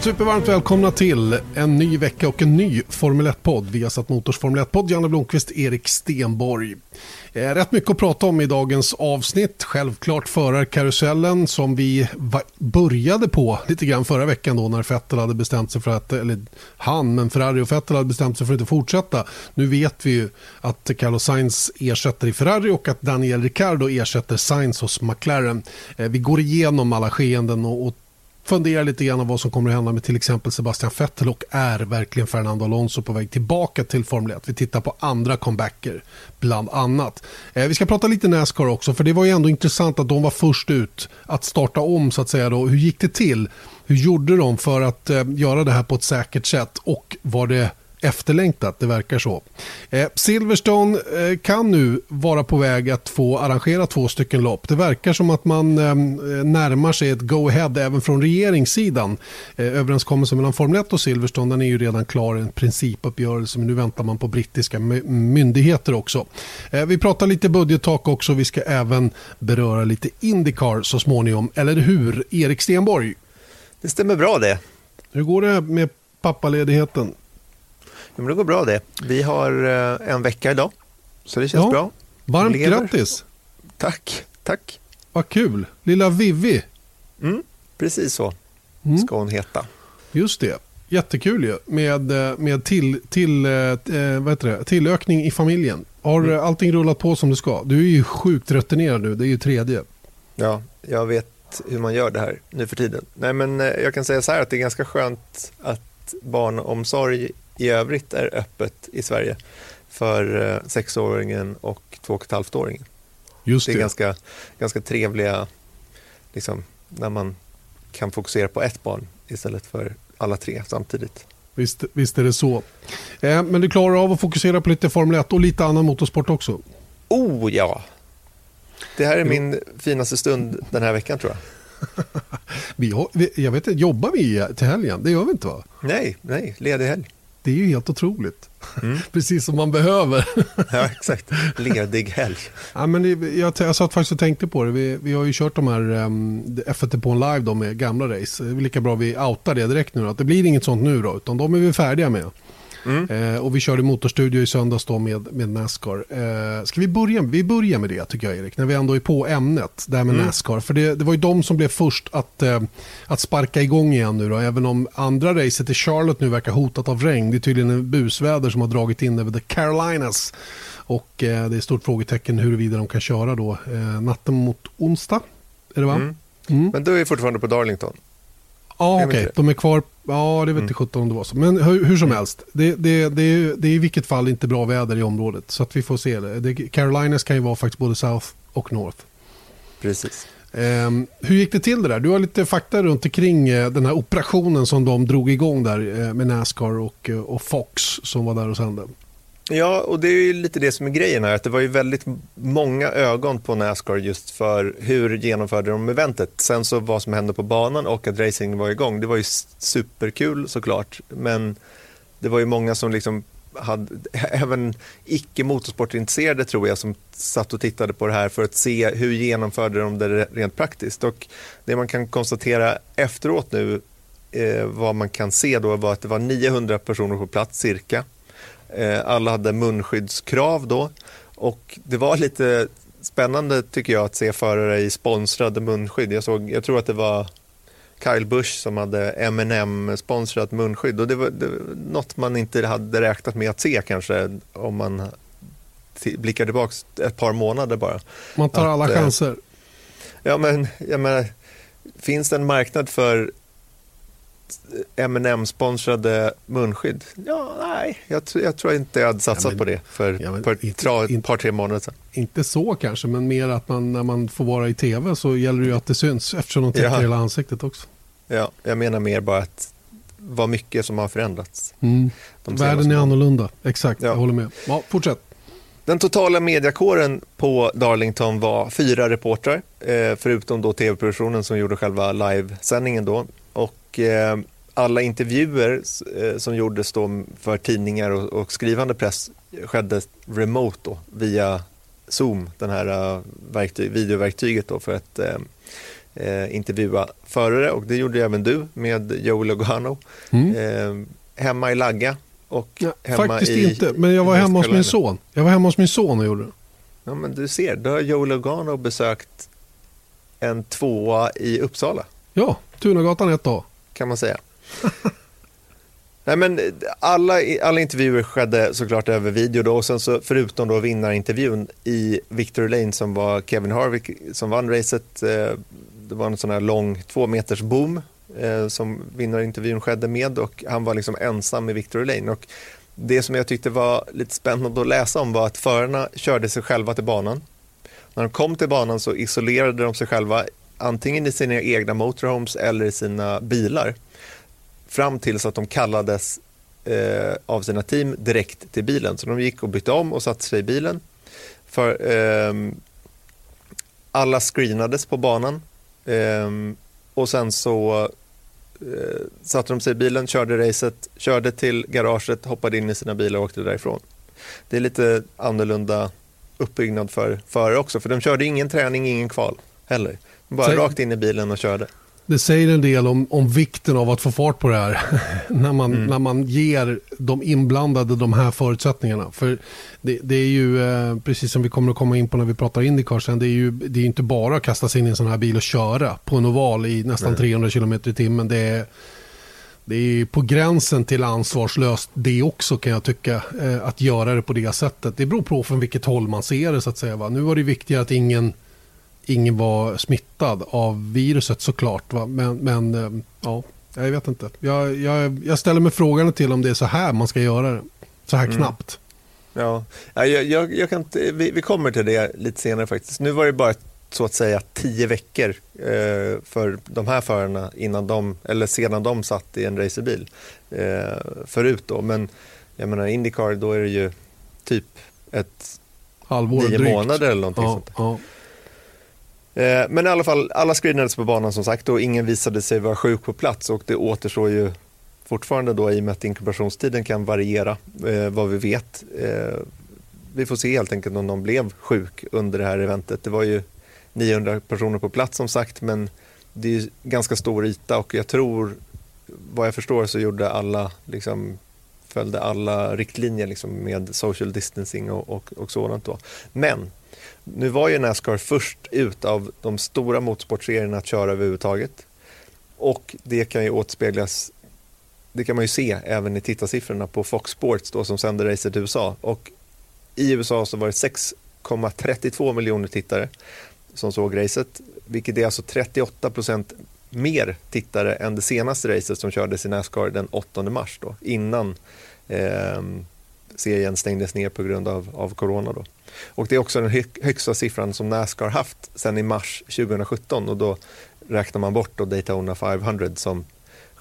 Supervarmt välkomna till en ny vecka och en ny Formel 1-podd. Vi har satt Motors Formel 1-podd. Janne Blomqvist, Erik Stenborg. Eh, rätt mycket att prata om i dagens avsnitt. Självklart förarkarusellen som vi började på lite grann förra veckan då när Fettel hade bestämt sig för att, eller han, men Ferrari och Fettel hade bestämt sig för att inte fortsätta. Nu vet vi ju att Carlos Sainz ersätter i Ferrari och att Daniel Ricciardo ersätter Sainz hos McLaren. Eh, vi går igenom alla skeenden och fundera lite grann om vad som kommer att hända med till exempel Sebastian Vettel och är verkligen Fernando Alonso på väg tillbaka till Formel 1. Vi tittar på andra comebacker bland annat. Eh, vi ska prata lite Nascar också för det var ju ändå intressant att de var först ut att starta om så att säga. Då. Hur gick det till? Hur gjorde de för att eh, göra det här på ett säkert sätt och var det efterlängtat, det verkar så. Eh, Silverstone eh, kan nu vara på väg att få arrangera två stycken lopp. Det verkar som att man eh, närmar sig ett go-ahead även från regeringssidan. Överenskommelsen mellan Formel 1 och Silverstone den är ju redan klar, en principuppgörelse, men nu väntar man på brittiska myndigheter också. Vi pratar lite budgettak också, vi ska även beröra lite Indycar så småningom, eller hur? Erik Stenborg? Det stämmer bra det. Hur går det med pappaledigheten? Men det går bra det. Vi har eh, en vecka idag, så det känns ja. bra. Varmt Lever. grattis! Tack, tack. Vad kul. Lilla Vivi. Mm, precis så mm. ska hon heta. Just det. Jättekul ju med, eh, med till, till, eh, vad heter det, tillökning i familjen. Har mm. allting rullat på som det ska? Du är ju sjukt rutinerad nu, det är ju tredje. Ja, jag vet hur man gör det här nu för tiden. Nej, men jag kan säga så här att det är ganska skönt att barnomsorg i övrigt är öppet i Sverige för eh, sexåringen och två och ett halvt-åringen. Just det. det är ganska, ganska trevliga, liksom, när man kan fokusera på ett barn istället för alla tre samtidigt. Visst, visst är det så. Eh, men du klarar av att fokusera på lite Formel 1 och lite annan motorsport också? Oh ja! Det här är min finaste stund den här veckan tror jag. vi har, jag vet inte, jobbar vi till helgen? Det gör vi inte va? Nej, nej, ledig helg. Det är ju helt otroligt. Mm. Precis som man behöver. ja, exakt. Ledig helg. ja, men det, jag, jag satt faktiskt och tänkte på det. Vi, vi har ju kört de här um, F1 på en live då med gamla race. Det är lika bra vi outar det direkt nu. Då. Att det blir inget sånt nu då, utan de är vi färdiga med. Mm. Eh, och vi körde motorstudio i söndags då med, med Nascar. Eh, ska vi börja, vi börjar med det tycker jag Erik, när vi ändå är på ämnet, där med mm. Nascar. För det, det, var ju de som blev först att, eh, att sparka igång igen nu då, även om andra racet i Charlotte nu verkar hotat av regn. Det är tydligen en busväder som har dragit in över The Carolinas. Och eh, det är stort frågetecken huruvida de kan köra då eh, natten mot onsdag. Är det va? Mm. Mm. Men du är fortfarande på Darlington? Ja, okej. Okay. De är kvar. Ja, det vet inte mm. 17 om det var så. Men hur, hur som mm. helst. Det, det, det, är, det är i vilket fall inte bra väder i området. Så att vi får se det. det Carolinas kan ju vara faktiskt både South och North. Precis. Um, hur gick det till det där? Du har lite fakta runt omkring uh, den här operationen som de drog igång där uh, med Nascar och, uh, och Fox som var där och sände. Ja, och det är ju lite det som är grejen här, att det var ju väldigt många ögon på Nascar just för hur genomförde de eventet. Sen så vad som hände på banan och att racing var igång, det var ju superkul såklart, men det var ju många som liksom hade, även icke motorsportintresserade tror jag, som satt och tittade på det här för att se hur genomförde de det rent praktiskt. Och det man kan konstatera efteråt nu, eh, vad man kan se då var att det var 900 personer på plats cirka alla hade munskyddskrav då och det var lite spännande tycker jag att se förare i sponsrade munskydd. Jag, såg, jag tror att det var Kyle Busch som hade M&M sponsrat munskydd och det var, det var något man inte hade räknat med att se kanske om man blickar tillbaka ett par månader bara. Man tar att, alla eh, chanser. Ja men, jag menar, finns det en marknad för M&M sponsrade munskydd? Ja, nej, jag, jag, tror inte jag hade satsat ja, men, på det för ja, men, ett par, par, tre månader sedan. Inte så kanske, men mer att man, när man får vara i tv så gäller det ju att det syns eftersom de täcker ja. hela ansiktet också. Ja, jag menar mer bara att vad mycket som har förändrats. Mm. Världen är annorlunda, exakt, ja. jag håller med. Ja, fortsätt. Den totala mediakåren på Darlington var fyra reportrar, eh, förutom då tv-produktionen som gjorde själva livesändningen då. Och eh, alla intervjuer eh, som gjordes då för tidningar och, och skrivande press skedde remote då, via Zoom, den här uh, verktyg, videoverktyget då för att eh, intervjua förare och det gjorde även du med Joe Logano. Mm. Eh, hemma i Lagga och ja, hemma Faktiskt i, inte, men jag var hemma hos min son. Jag var hemma hos min son och gjorde det. Ja, men du ser, då har Joe Logano besökt en tvåa i Uppsala. Ja, Tunagatan 1A. Kan man säga. Nej, men alla, alla intervjuer skedde såklart över video då, och sen så, förutom då vinnarintervjun i Victory Lane som var Kevin Harvick som vann racet. Eh, det var en sån här lång två meters boom eh, som vinnarintervjun skedde med och han var liksom ensam i Victory Lane. Och det som jag tyckte var lite spännande att läsa om var att förarna körde sig själva till banan. När de kom till banan så isolerade de sig själva antingen i sina egna motorhomes eller i sina bilar fram tills att de kallades eh, av sina team direkt till bilen. Så de gick och bytte om och satte sig i bilen. För, eh, alla screenades på banan eh, och sen så eh, satte de sig i bilen, körde racet, körde till garaget, hoppade in i sina bilar och åkte därifrån. Det är lite annorlunda uppbyggnad för förare också, för de körde ingen träning, ingen kval heller. Bara Säg... rakt in i bilen och körde. Det säger en del om, om vikten av att få fart på det här. när, man, mm. när man ger de inblandade de här förutsättningarna. För det, det är ju, eh, precis som vi kommer att komma in på när vi pratar Indycar sen, det är ju det är inte bara att kasta sig in i en sån här bil och köra på en oval i nästan Nej. 300 km i timmen. Det är, det är på gränsen till ansvarslöst det också kan jag tycka. Eh, att göra det på det sättet. Det beror på från vilket håll man ser det så att säga. Va? Nu var det viktigare att ingen ingen var smittad av viruset såklart. Va? Men, men eh, ja, jag vet inte. Jag, jag, jag ställer mig frågan till om det är så här man ska göra det. Så här mm. knappt. Ja, jag, jag, jag kan inte, vi, vi, kommer till det lite senare faktiskt. Nu var det bara så att säga tio veckor eh, för de här förarna innan de, eller sedan de satt i en racerbil eh, förut då. Men jag menar Indycar, då är det ju typ ett Halvår nio drygt. månader eller någonting ja, sånt. Ja. Eh, men i alla fall, alla screenades på banan som sagt och ingen visade sig vara sjuk på plats och det återstår ju fortfarande då i och med att inkubationstiden kan variera eh, vad vi vet. Eh, vi får se helt enkelt om någon blev sjuk under det här eventet. Det var ju 900 personer på plats som sagt men det är ganska stor yta och jag tror, vad jag förstår så gjorde alla, liksom, följde alla riktlinjer liksom, med social distancing och, och, och sådant. Då. Men nu var ju Nascar först ut av de stora motorsportserierna att köra överhuvudtaget. Och det kan ju återspeglas, det kan man ju se även i tittarsiffrorna på Fox Sports då, som sänder racet i USA. Och i USA så var det 6,32 miljoner tittare som såg racet, vilket är alltså 38 procent mer tittare än det senaste racet som kördes i Nascar den 8 mars då, innan eh, serien stängdes ner på grund av, av corona. Då. Och det är också den högsta siffran som Nascar haft sedan i mars 2017 och då räknar man bort då Daytona 500 som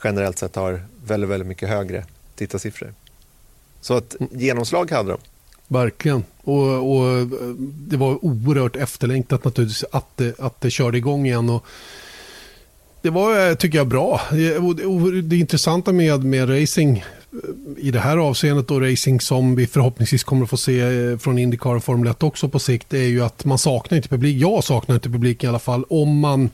generellt sett har väldigt, väldigt mycket högre tittarsiffror. Så ett mm. genomslag hade de. Verkligen. Och, och, det var oerhört efterlängtat naturligtvis att det, att det körde igång igen. Och det var, tycker jag, bra. Det, det intressanta med, med racing i det här avseendet och racing som vi förhoppningsvis kommer att få se eh, från Indycar och Formel 1 också på sikt är ju att man saknar inte publik. Jag saknar inte publik i alla fall om man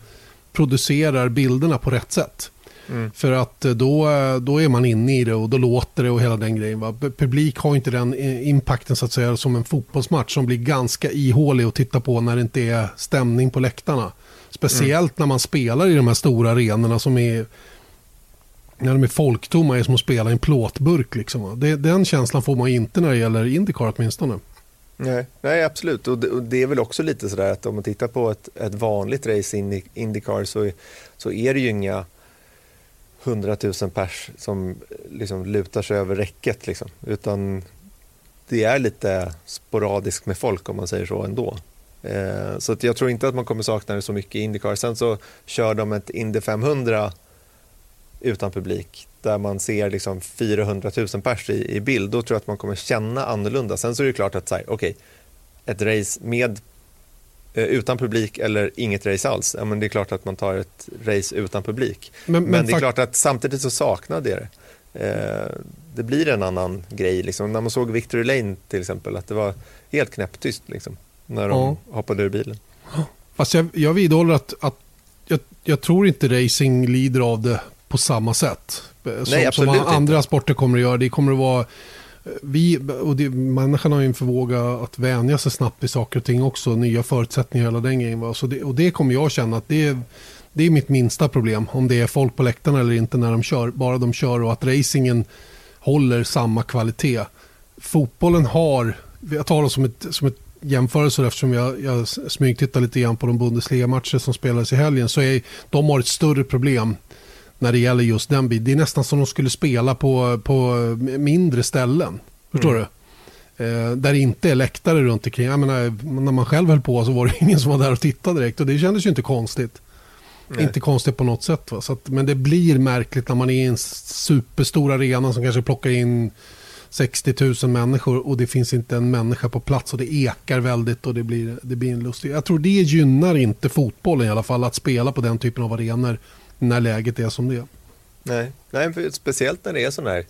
producerar bilderna på rätt sätt. Mm. För att eh, då, eh, då är man inne i det och då låter det och hela den grejen. Va? Publik har inte den impacten så att säga som en fotbollsmatch som blir ganska ihålig att titta på när det inte är stämning på läktarna. Speciellt mm. när man spelar i de här stora arenorna som är när de är folktomma är som att spela i en plåtburk. Liksom. Det, den känslan får man inte när det gäller Indycar åtminstone. Nej, nej absolut. Och det, och det, är väl också lite sådär att om man tittar på ett, ett vanligt race i Indycar så, så är det ju inga hundratusen pers som liksom lutar sig över räcket. Liksom. Utan det är lite sporadiskt med folk om man säger så ändå. Eh, så jag tror inte att man kommer sakna det så mycket i Indycar. Sen så kör de ett Indy 500 utan publik där man ser liksom 400 000 pers i, i bild, då tror jag att man kommer känna annorlunda. Sen så är det klart att okej, okay, ett race med eh, utan publik eller inget race alls, ja, men det är klart att man tar ett race utan publik. Men, men, men det är klart att samtidigt så saknade jag det. Eh, det blir en annan grej. Liksom. När man såg Victory Lane till exempel, att det var helt knäpptyst liksom, när de ja. hoppade ur bilen. Fast jag, jag vidhåller att, att jag, jag, tror inte racing lider av det på samma sätt. Som, Nej, som andra inte. sporter kommer att göra. Det kommer att vara vi, och det, människan har ju en förmåga att vänja sig snabbt vid saker och ting också. Nya förutsättningar hela den grejen. Så det, och det kommer jag känna att det är, det är mitt minsta problem. Om det är folk på läktarna eller inte när de kör. Bara de kör och att racingen håller samma kvalitet. Fotbollen har, jag tar det som ett, som ett jämförelse eftersom jag, jag smygtittar lite grann på de Bundesliga-matcher som spelades i helgen. Så är, de har ett större problem när det gäller just den biten. Det är nästan som de skulle spela på, på mindre ställen. Förstår mm. du? Eh, där det inte är läktare runt omkring. Jag menar, när man själv höll på så var det ingen som var där och tittade direkt. Och det kändes ju inte konstigt. Nej. Inte konstigt på något sätt. Va? Så att, men det blir märkligt när man är i en superstor arena som kanske plockar in 60 000 människor och det finns inte en människa på plats och det ekar väldigt och det blir, det blir en lustig. Jag tror det gynnar inte fotbollen i alla fall att spela på den typen av arenor när läget är som det är. Nej, Nej speciellt när det är sån här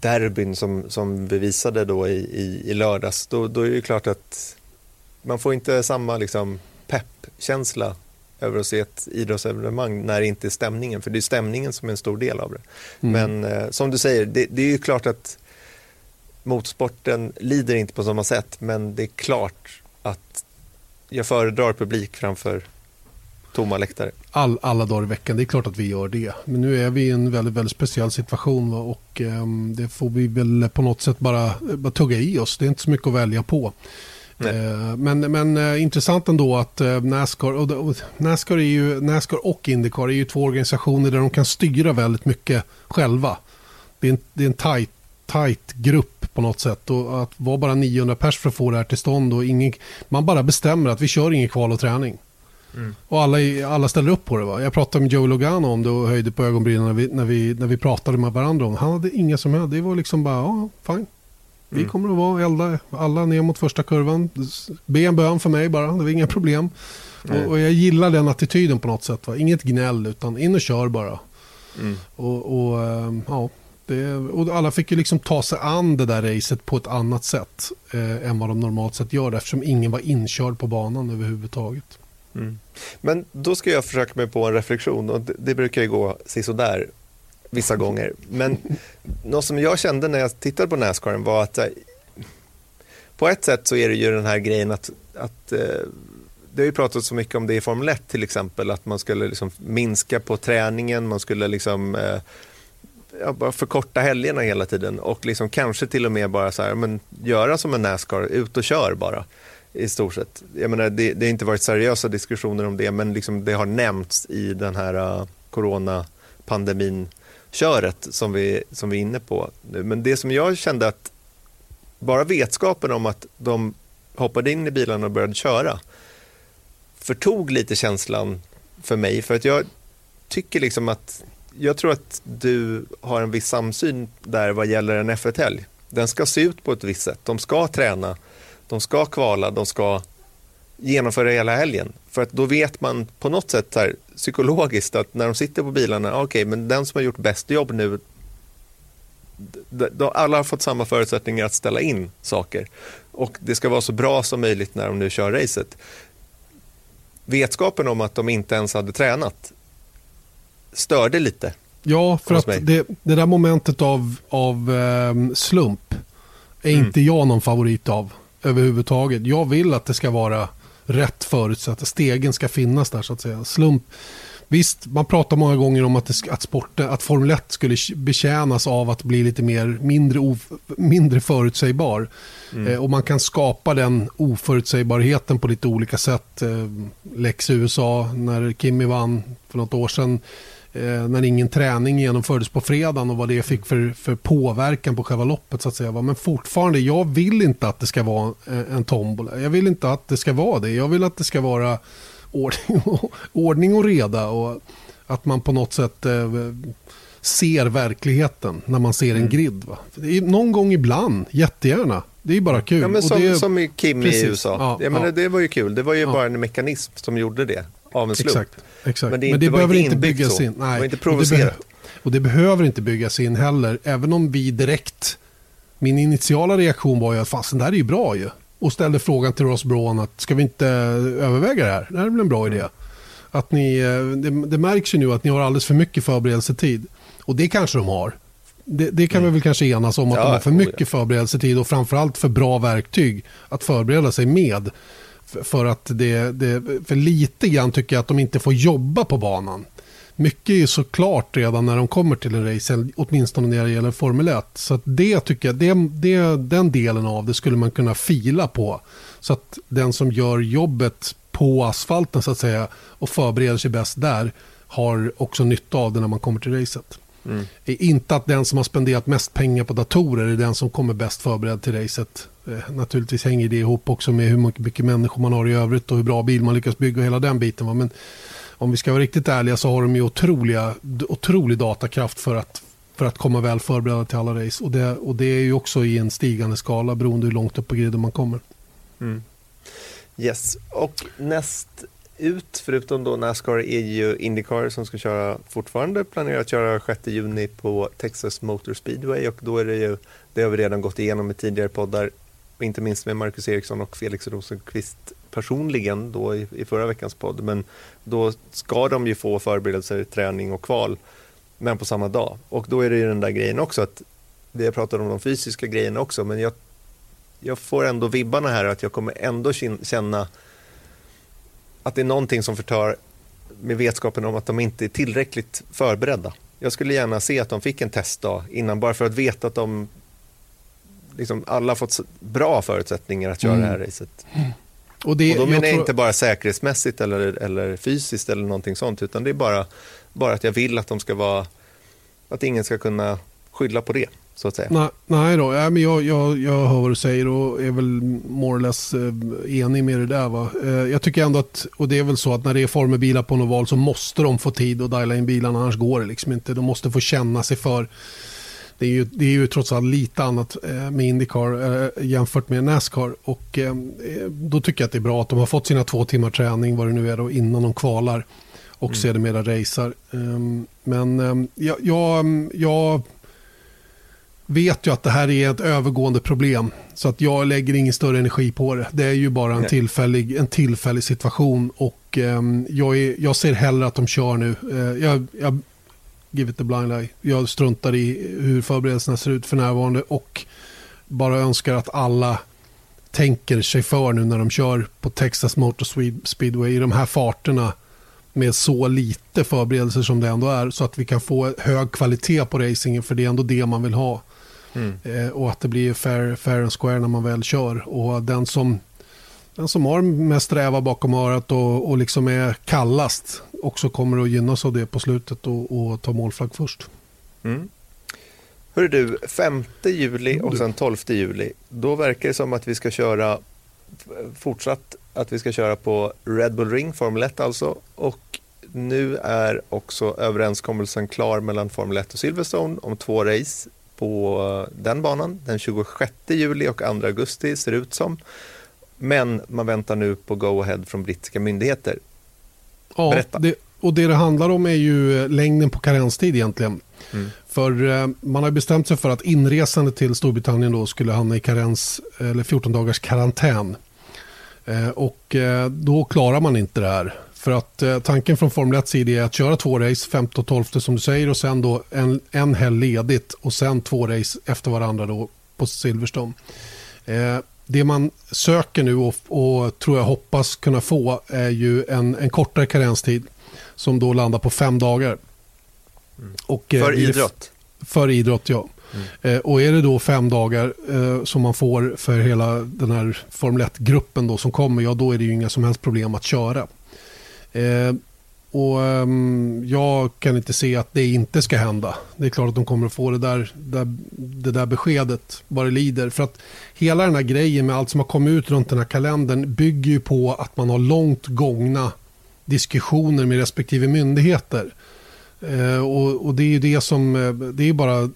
derbyn som, som vi visade då i, i, i lördags. Då, då är det klart att man får inte samma liksom, peppkänsla över att se ett idrottsevenemang när det inte är stämningen. För det är stämningen som är en stor del av det. Mm. Men eh, som du säger, det, det, är ju klart att motorsporten lider inte på samma sätt. Men det är klart att jag föredrar publik framför tomma läktare. All, alla dagar i veckan, det är klart att vi gör det. Men nu är vi i en väldigt, väldigt speciell situation och eh, det får vi väl på något sätt bara, bara tugga i oss. Det är inte så mycket att välja på. Eh, men, men eh, intressant ändå att eh, Nascar, och, och, Nascar, är ju, Nascar och Indycar är ju två organisationer där de kan styra väldigt mycket själva. Det är en, det är en tight, tight grupp på något sätt. Och att vara bara 900 pers för att få det här till stånd. Och ingen, man bara bestämmer att vi kör ingen kval och träning. Mm. Och alla, alla ställer upp på det. Va? Jag pratade med Joe Logano om det och höjde på ögonbrynen när vi, när vi, när vi pratade med varandra om. Han hade inga som helst. Det var liksom bara, ja, fine. Vi mm. kommer att vara elda alla ner mot första kurvan. Be en bön för mig bara, det var inga problem. Och, och, jag gillar den attityden på något sätt. Va? Inget gnäll, utan in och kör bara. Mm. Och, och, ehm, ja, det, och alla fick ju liksom ta sig an det där racet på ett annat sätt eh, än vad de normalt sett gör eftersom ingen var inkörd på banan överhuvudtaget. Mm. Men då ska jag försöka mig på en reflektion och det, det brukar ju gå där vissa gånger. Men något som jag kände när jag tittade på Nascaren var att eh, på ett sätt så är det ju den här grejen att, att eh, det har ju pratats så mycket om det i Formel 1 till exempel, att man skulle liksom minska på träningen, man skulle liksom eh, ja, bara förkorta helgerna hela tiden och liksom kanske till och med bara så här, men göra som en Nascar, ut och kör bara i stort sett. Jag menar, det, det har inte varit seriösa diskussioner om det, men liksom det har nämnts i den här äh, uh, coronapandemin köret som vi, som vi är inne på nu. Men det som jag kände att bara vetskapen om att de hoppade in i bilarna och började köra förtog lite känslan för mig. För att jag tycker liksom att jag tror att du har en viss samsyn där vad gäller en F1-helg. Den ska se ut på ett visst sätt. De ska träna, de ska kvala, de ska genomföra hela helgen. För att då vet man på något sätt här, psykologiskt att när de sitter på bilarna, okej, okay, men den som har gjort bäst jobb nu, alla har fått samma förutsättningar att ställa in saker. Och det ska vara så bra som möjligt när de nu kör racet. Vetskapen om att de inte ens hade tränat störde lite. Ja, för att det, det, där momentet av, av eh, slump är mm. inte jag någon favorit av överhuvudtaget. Jag vill att det ska vara rätt förutsatt. Stegen ska finnas där så att säga. Slump. Visst, man pratar många gånger om att, det, att, sporten, att Formel 1 skulle betjänas av att bli lite mer, mindre, of, mindre förutsägbar. Mm. Eh, och man kan skapa den oförutsägbarheten på lite olika sätt. Eh, Lex USA, när Kimi vann för något år sedan när ingen träning genomfördes på fredagen och vad det fick för, för påverkan på själva loppet. så att säga. Men fortfarande, jag vill inte att det ska vara en, en tombola. Jag vill inte att det ska vara det. Jag vill att det ska vara ordning och, ordning och reda och att man på något sätt eh, ser verkligheten när man ser en mm. grid. Va? någon gång ibland, jättegärna. Det är bara kul. Ja, men som, det, som Kim precis, i USA. Ja, jag menar, Det var ju kul. Det var ju ja. bara en mekanism som gjorde det av en slump. Exakt. Exakt. Men det, Men det behöver inte byggas så. in. Nej. Det var inte provocerat. Och, det behöver inte byggas in heller. Även om vi direkt... Min initiala reaktion var ju att fasen, det här är ju bra ju. Och ställde frågan till Ross Braun att ska vi inte överväga det här? Det här är väl en bra idé. Att ni, eh, det, det märks ju nu att ni har alldeles för mycket förberedelsetid. Och det kanske de har. Det, det kan mm. vi väl kanske enas om att ja, de har för mycket förberedelsetid och framförallt för bra verktyg att förbereda sig med. För att det, det, för lite grann tycker jag att de inte får jobba på banan. Mycket är ju såklart redan när de kommer till en race, åtminstone när det gäller Formel 1. Så det tycker jag, det, det, den delen av det skulle man kunna fila på. Så att den som gör jobbet på asfalten så att säga och förbereder sig bäst där har också nytta av det när man kommer till racet. Mm. Inte att den som har spenderat mest pengar på datorer är den som kommer bäst förberedd till racet. Eh, naturligtvis hänger det ihop också med hur mycket människor man har i övrigt och hur bra bil man lyckas bygga och hela den biten. Men om vi ska vara riktigt ärliga så har de ju otroliga, otrolig datakraft för att, för att komma väl förberedda till alla race. Och det, och det är ju också i en stigande skala beroende hur långt upp på griden man kommer. Mm. Yes, och näst ut, förutom då Nascar, är ju Indycar som ska köra fortfarande, planerar att köra 6 juni på Texas Motor Speedway och då är det ju, det har vi redan gått igenom i tidigare poddar, inte minst med Marcus Eriksson och Felix Rosenqvist personligen då i, i förra veckans podd, men då ska de ju få förberedelser, träning och kval, men på samma dag. Och då är det ju den där grejen också att vi har pratat om de fysiska grejerna också, men jag, jag får ändå vibbarna här att jag kommer ändå känna att det är någonting som förtar med vetskapen om att de inte är tillräckligt förberedda. Jag skulle gärna se att de fick en testdag innan, bara för att veta att de liksom alla fått bra förutsättningar att köra mm. det här mm. racet. Och, det, och då menar jag, tror... inte bara säkerhetsmässigt eller, eller fysiskt eller någonting sånt, utan det är bara, bara att jag vill att de ska vara, att ingen ska kunna skylla på det så att säga. Nej, nej då, ja, men jag, jag, jag hör vad du säger och är väl more or less eh, enig med det där. Va? Eh, jag tycker ändå att, och det är väl så att när det är formelbilar på Noval så måste de få tid att diala in bilarna, annars går det liksom inte. De måste få känna sig för. Det är ju, det är ju trots allt lite annat eh, med Indycar jämfört med Nascar. Och då tycker jag att det är bra att de har fått sina två timmar träning, vad det nu är, då, innan de kvalar och mm. sedermera racear. Ehm, men jag, jag, jag vet ju att det här är ett övergående problem. Så att jag lägger ingen större energi på det. Det är ju bara en, tillfällig, en tillfällig situation. Och eh, jag, är, jag ser hellre att de kör nu. Eh, jag, jag, give it the blind eye. Jag struntar i hur förberedelserna ser ut för närvarande. Och bara önskar att alla tänker sig för nu när de kör på Texas Motor Speedway i de här farterna med så lite förberedelser som det ändå är så att vi kan få hög kvalitet på racingen för det är ändå det man vill ha. Mm. Eh, och att det blir fair, fair and square när man väl kör. Och den som, den som har mest räva bakom örat och, och liksom är kallast också kommer att gynnas av det på slutet och, och ta målflagg först. Mm. Hörru du, 5 juli och sen 12 juli, då verkar det som att vi ska köra fortsatt att vi ska köra på Red Bull Ring, Formel 1 alltså. Och nu är också överenskommelsen klar mellan Formel 1 och Silverstone om två race på den banan den 26 juli och 2 augusti ser det ut som. Men man väntar nu på go-ahead från brittiska myndigheter. Ja, Berätta. Det, och det det handlar om är ju längden på karenstid egentligen. Mm. För eh, man har bestämt sig för att inresande till Storbritannien då skulle hamna i karens, eller 14 dagars karantän. Eh, och eh, då klarar man inte det här. För att eh, tanken från Formel 1 sida är att köra två race, 15 och 12 som du säger och sen då en, en helg ledigt och sen två race efter varandra då på Silverstone. Eh, det man söker nu och, och, tror jag hoppas kunna få är ju en, en kortare karenstid som då landar på fem dagar. Mm. Och, eh, för idrott? För idrott, ja. Mm. Eh, och är det då fem dagar eh, som man får för hela den här Formel 1-gruppen som kommer, ja då är det ju inga som helst problem att köra. Eh, och um, Jag kan inte se att det inte ska hända. Det är klart att de kommer att få det där, där, det där beskedet vad det lider. För att hela den här grejen med allt som har kommit ut runt den här kalendern bygger ju på att man har långt gångna diskussioner med respektive myndigheter. Eh, och, och, det är ju det som, eh, det är bara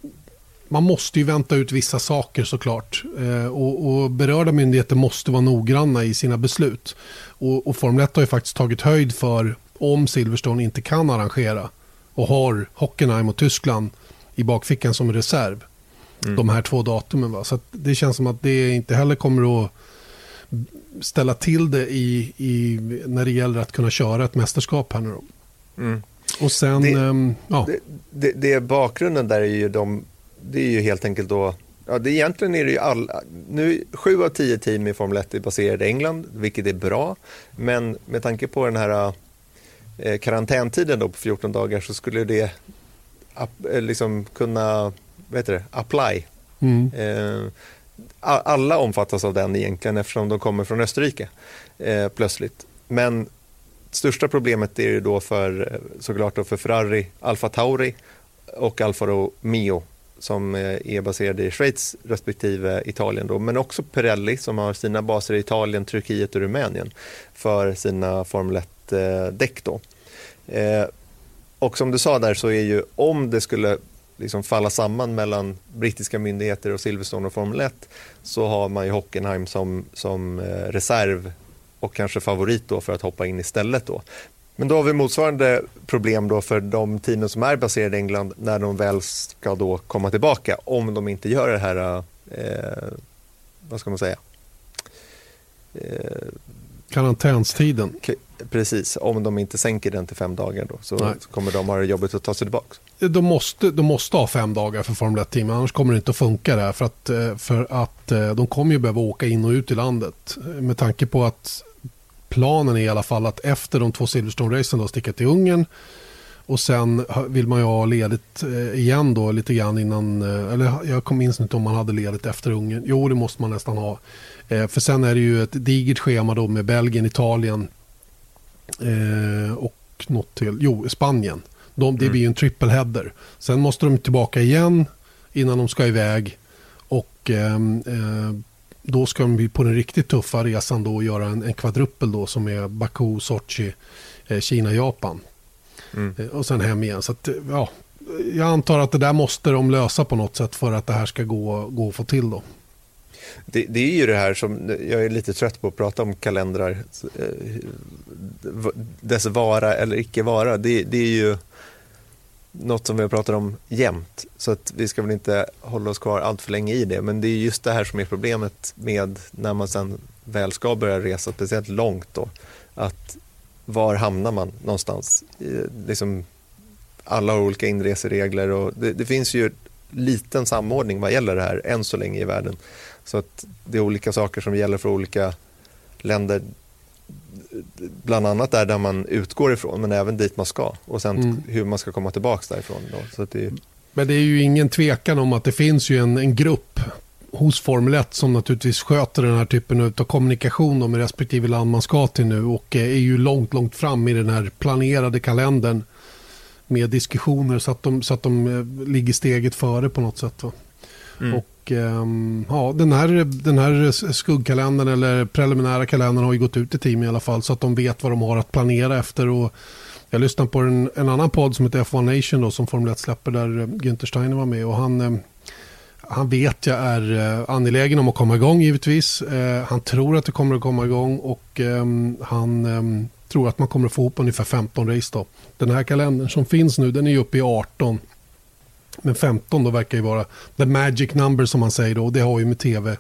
man måste ju vänta ut vissa saker såklart. Eh, och, och berörda myndigheter måste vara noggranna i sina beslut. Och, och Formel 1 har ju faktiskt tagit höjd för om Silverstone inte kan arrangera och har Hockenheim och Tyskland i bakfickan som reserv. Mm. De här två datumen. Va? Så det känns som att det inte heller kommer att ställa till det i, i, när det gäller att kunna köra ett mästerskap här nu. Mm. Och sen, det, ähm, ja. Det, det, det, bakgrunden där är ju de, det är ju helt enkelt då Ja, det egentligen är det ju alla, nu sju av tio team i Formel 1 är baserade i England, vilket är bra. Men med tanke på den här eh, karantäntiden då på 14 dagar så skulle det eh, liksom kunna, vad heter det, apply. Mm. Eh, alla omfattas av den egentligen eftersom de kommer från Österrike eh, plötsligt. Men största problemet är ju då för eh, såklart då för Ferrari, Alfa Tauri och Alfa Romeo som eh, är baserade i Schweiz respektive Italien då, men också Pirelli som har sina baser i Italien, Turkiet och Rumänien för sina Formel 1-däck. Eh, eh, och som du sa där så är ju om det skulle liksom falla samman mellan brittiska myndigheter och Silverstone och Formel 1 så har man ju Hockenheim som, som eh, reserv och kanske favorit då för att hoppa in istället då. Men då har vi motsvarande problem då för de teamen som är baserade i England när de väl ska då komma tillbaka om de inte gör det här, eh, vad ska man säga? Eh, Karantänstiden. Precis, om de inte sänker den till fem dagar då så, så kommer de ha det jobbigt att ta sig tillbaka. De måste, de måste ha fem dagar för Formel 1-team, annars kommer det inte att funka där. För att, eh, för att eh, de kommer ju behöva åka in och ut i landet. Med tanke på att planen är i alla fall att efter de två Silverstone-racen sticka till Ungern. Och sen vill man ju ha ledigt eh, igen då lite grann innan, eh, eller jag minns inte om man hade ledigt efter Ungern. Jo, det måste man nästan ha. Eh, för sen är det ju ett digert schema då med Belgien, Italien och något till, jo, Spanien. De, det mm. blir ju en triple header. Sen måste de tillbaka igen innan de ska iväg. Och eh, då ska de på den riktigt tuffa resan då göra en, en kvadruppel då som är Baku, Sochi, eh, Kina, Japan. Mm. Eh, och sen hem igen. Så att, ja, jag antar att det där måste de lösa på något sätt för att det här ska gå, gå att få till då. Det, det, är ju det här som jag är lite trött på att prata om kalendrar. Eh, dess vara eller icke vara. Det, det är ju något som vi har pratat om jämt. Så att vi ska väl inte hålla oss kvar allt för länge i det. Men det är just det här som är problemet med när man sen väl ska börja resa, speciellt långt då. Att var hamnar man någonstans? Liksom, alla har olika inreseregler och det, det finns ju liten samordning vad gäller det här än så länge i världen. Så att det är olika saker som gäller för olika länder bland annat där, där man utgår ifrån men även dit man ska och sen mm. hur man ska komma tillbaka därifrån. Då. Så det... Men det är ju ingen tvekan om att det finns ju en, en grupp hos Formel 1 som naturligtvis sköter den här typen av kommunikation med respektive land man ska till nu och är ju långt, långt fram i den här planerade kalendern med diskussioner så att de, så att de eh, ligger steget före på något sätt. Mm. Och Ehm, ja, den, här, den här skuggkalendern eller preliminära kalendern har ju gått ut i team i alla fall så att de vet vad de har att planera efter. Och jag lyssnade på en, en annan podd som heter F1 Nation då, som Formel 1 släpper där Günther Steiner var med och han ehm, han vet jag är eh, angelägen om att komma igång givetvis. Eh, han tror att det kommer att komma igång och ehm, han ehm, tror att man kommer att få ihop ungefär 15 race. Då. Den här kalendern som finns nu den är uppe i 18. Men 15 då verkar ju vara the magic number som man säger då. Och det har ju med tv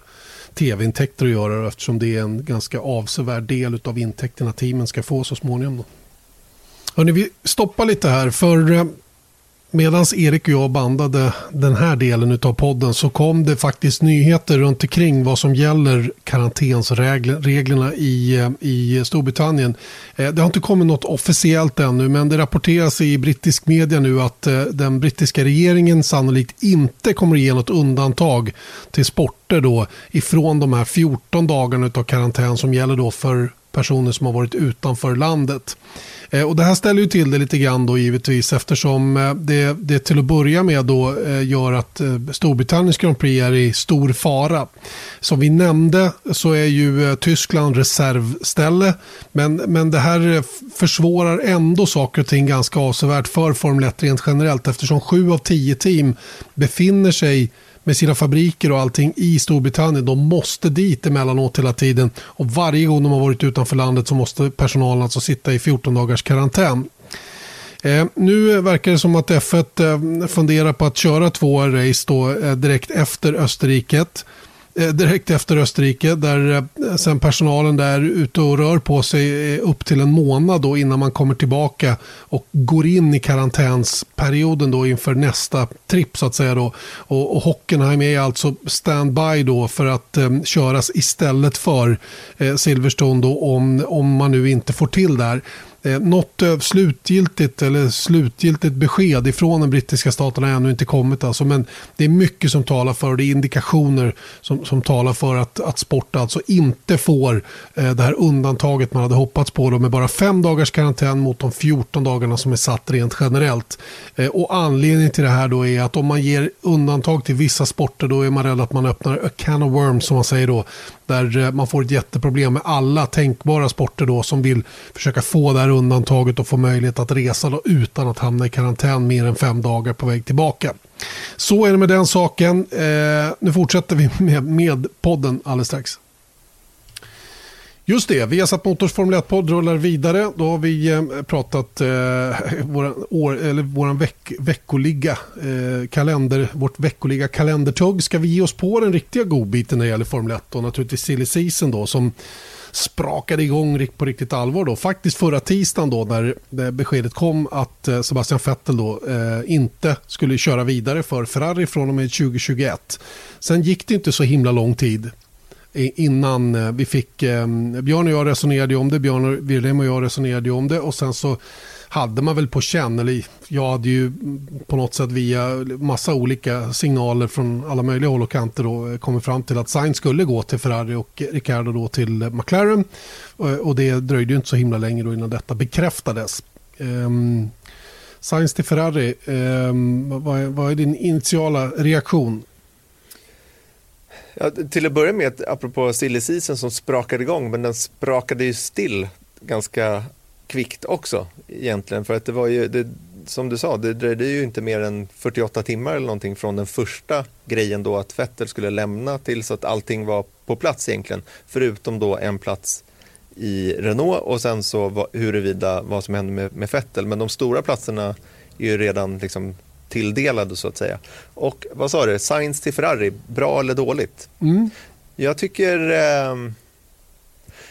tv-intäkter att göra eftersom det är en ganska avsevärd del av intäkterna teamen ska få så småningom. Då. Hörrni, vi stoppar lite här för eh, Medan Erik och jag bandade den här delen av podden så kom det faktiskt nyheter runt omkring vad som gäller karantänsreglerna i, eh, i Storbritannien. Eh, det har inte kommit något officiellt ännu men det rapporteras i brittisk media nu att eh, den brittiska regeringen sannolikt inte kommer att ge något undantag till sporter då ifrån de här 14 dagarna av karantän som gäller då för personer som har varit utanför landet. Eh, och det här ställer ju till det lite grann då givetvis eftersom eh, det, det till att börja med då eh, gör att Storbritanniens Grand Prix är i stor fara. Som vi nämnde så är ju Tyskland reservställe men, men det här försvårar ändå saker och ting ganska avsevärt för Formel 1 rent generellt eftersom sju av tio team befinner sig med sina fabriker och allting i Storbritannien. De måste dit emellanåt hela tiden. Och varje gång de har varit utanför landet så måste personalen alltså sitta i 14 dagars karantän. Eh, nu verkar det som att F1 eh, funderar på att köra två race då, eh, direkt efter Österriket. Eh, direkt efter Österrike där eh, sen personalen där ute och rör på sig eh, upp till en månad då innan man kommer tillbaka och går in i karantänsperioden då inför nästa tripp så att säga då. Och, och Hockenheim är alltså standby då för att eh, köras istället för eh, Silverstone då om, om man nu inte får till där. Eh, något slutgiltigt eller slutgiltigt besked ifrån den brittiska staten har ännu inte kommit. Alltså, men det är mycket som talar för, och det är indikationer som, som talar för att, att sport alltså inte får eh, det här undantaget man hade hoppats på då, med bara fem dagars karantän mot de 14 dagarna som är satt rent generellt. Eh, och anledningen till det här då är att om man ger undantag till vissa sporter då är man rädd att man öppnar a can of worms som man säger då. Där eh, man får ett jätteproblem med alla tänkbara sporter då som vill försöka få det här undantaget och få möjlighet att resa då utan att hamna i karantän mer än fem dagar på väg tillbaka. Så är det med den saken. Eh, nu fortsätter vi med, med podden alldeles strax. Just det, vi har satt Motors Formel 1-podd rullar vidare. Då har vi eh, pratat eh, vår år, eller våran veck, veckoliga eh, kalender, vårt veckoliga kalendertugg. Ska vi ge oss på den riktiga godbiten när det gäller Formel 1 och naturligtvis silly season då som sprakade igång på riktigt allvar då. Faktiskt förra tisdagen då när beskedet kom att eh, Sebastian Vettel då eh, inte skulle köra vidare för Ferrari från och med 2021. Sen gick det inte så himla lång tid innan eh, vi fick, eh, Björn och jag resonerade om det, Björn och Wilhelm och jag resonerade om det och sen så hade man väl på känn, eller jag hade ju på något sätt via massa olika signaler från alla möjliga håll och kanter då eh, kommit fram till att Sainz skulle gå till Ferrari och Ricardo då till McLaren. Eh, och det dröjde ju inte så himla länge då innan detta bekräftades. Um, Sainz till Ferrari, um, vad, är, vad är din initiala reaktion Ja, till att börja med, apropå silly season som sprakade igång, men den sprakade ju still ganska kvickt också egentligen. För att det var ju, det, som du sa, det dröjde ju inte mer än 48 timmar eller någonting från den första grejen då att Vettel skulle lämna tills att allting var på plats egentligen. Förutom då en plats i Renault och sen så huruvida vad som hände med, med Vettel. Men de stora platserna är ju redan liksom tilldelade så att säga. Och vad sa du, Science till Ferrari, bra eller dåligt? Mm. Jag tycker eh,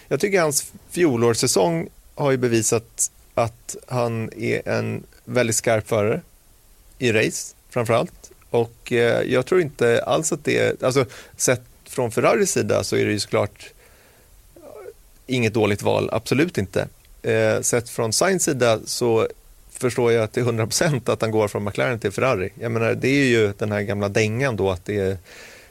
jag tycker hans fjolårssäsong har ju bevisat att han är en väldigt skarp förare i race framförallt. Och eh, jag tror inte alls att det, alltså sett från Ferraris sida så är det ju såklart eh, inget dåligt val, absolut inte. Eh, sett från Sainz sida så förstår jag till 100% att han går från McLaren till Ferrari. Jag menar, det är ju den här gamla dängan då att det är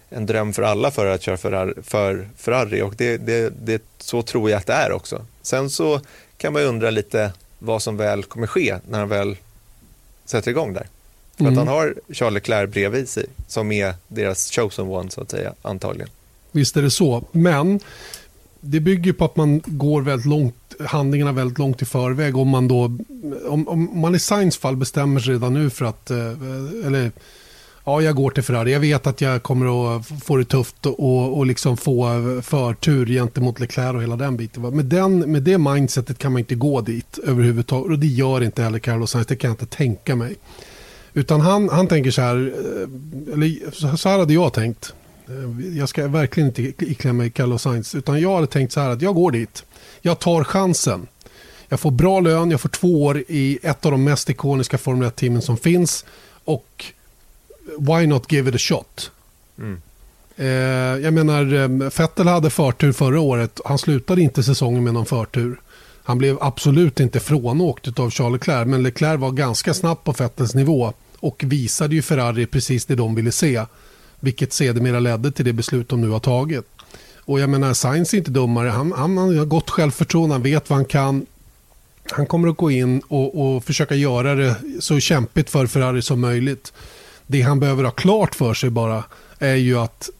en dröm för alla för att köra Ferrari, för Ferrari och det, det, det, så tror jag att det är också. Sen så kan man undra lite vad som väl kommer ske när han väl sätter igång där. För mm. att han har Charles Leclerc bredvid sig som är deras chosen one så att säga, antagligen. Visst är det så, men det bygger på att man går väldigt långt handlingarna väldigt långt i förväg. Om man då, om, om man i Sainz fall bestämmer sig redan nu för att, eh, eller ja, jag går till Ferrari. Jag vet att jag kommer att få det tufft och, och liksom få eh, förtur gentemot Leclerc och hela den biten. Med, den, med det mindsetet kan man inte gå dit överhuvudtaget. Och det gör inte heller Carlos Sainz, det kan jag inte tänka mig. Utan han, han tänker så här, eh, eller så här hade jag tänkt. Eh, jag ska verkligen inte iklämma mig Carlos Sainz, utan jag hade tänkt så här att jag går dit jag tar chansen. Jag får bra lön, jag får två år i ett av de mest ikoniska Formel 1-teamen som finns. Och why not give it a shot? Mm. Eh, jag menar, eh, Vettel hade förtur förra året. Han slutade inte säsongen med någon förtur. Han blev absolut inte frånåkt av Charles Leclerc, men Leclerc var ganska snabb på Vettels nivå och visade ju Ferrari precis det de ville se, vilket sedermera ledde till det beslut de nu har tagit. Och jag menar, Sainz är inte dummare. Han, han, han har gott självförtroende, han vet vad han kan. Han kommer att gå in och, och försöka göra det så kämpigt för Ferrari som möjligt. Det han behöver ha klart för sig bara är ju att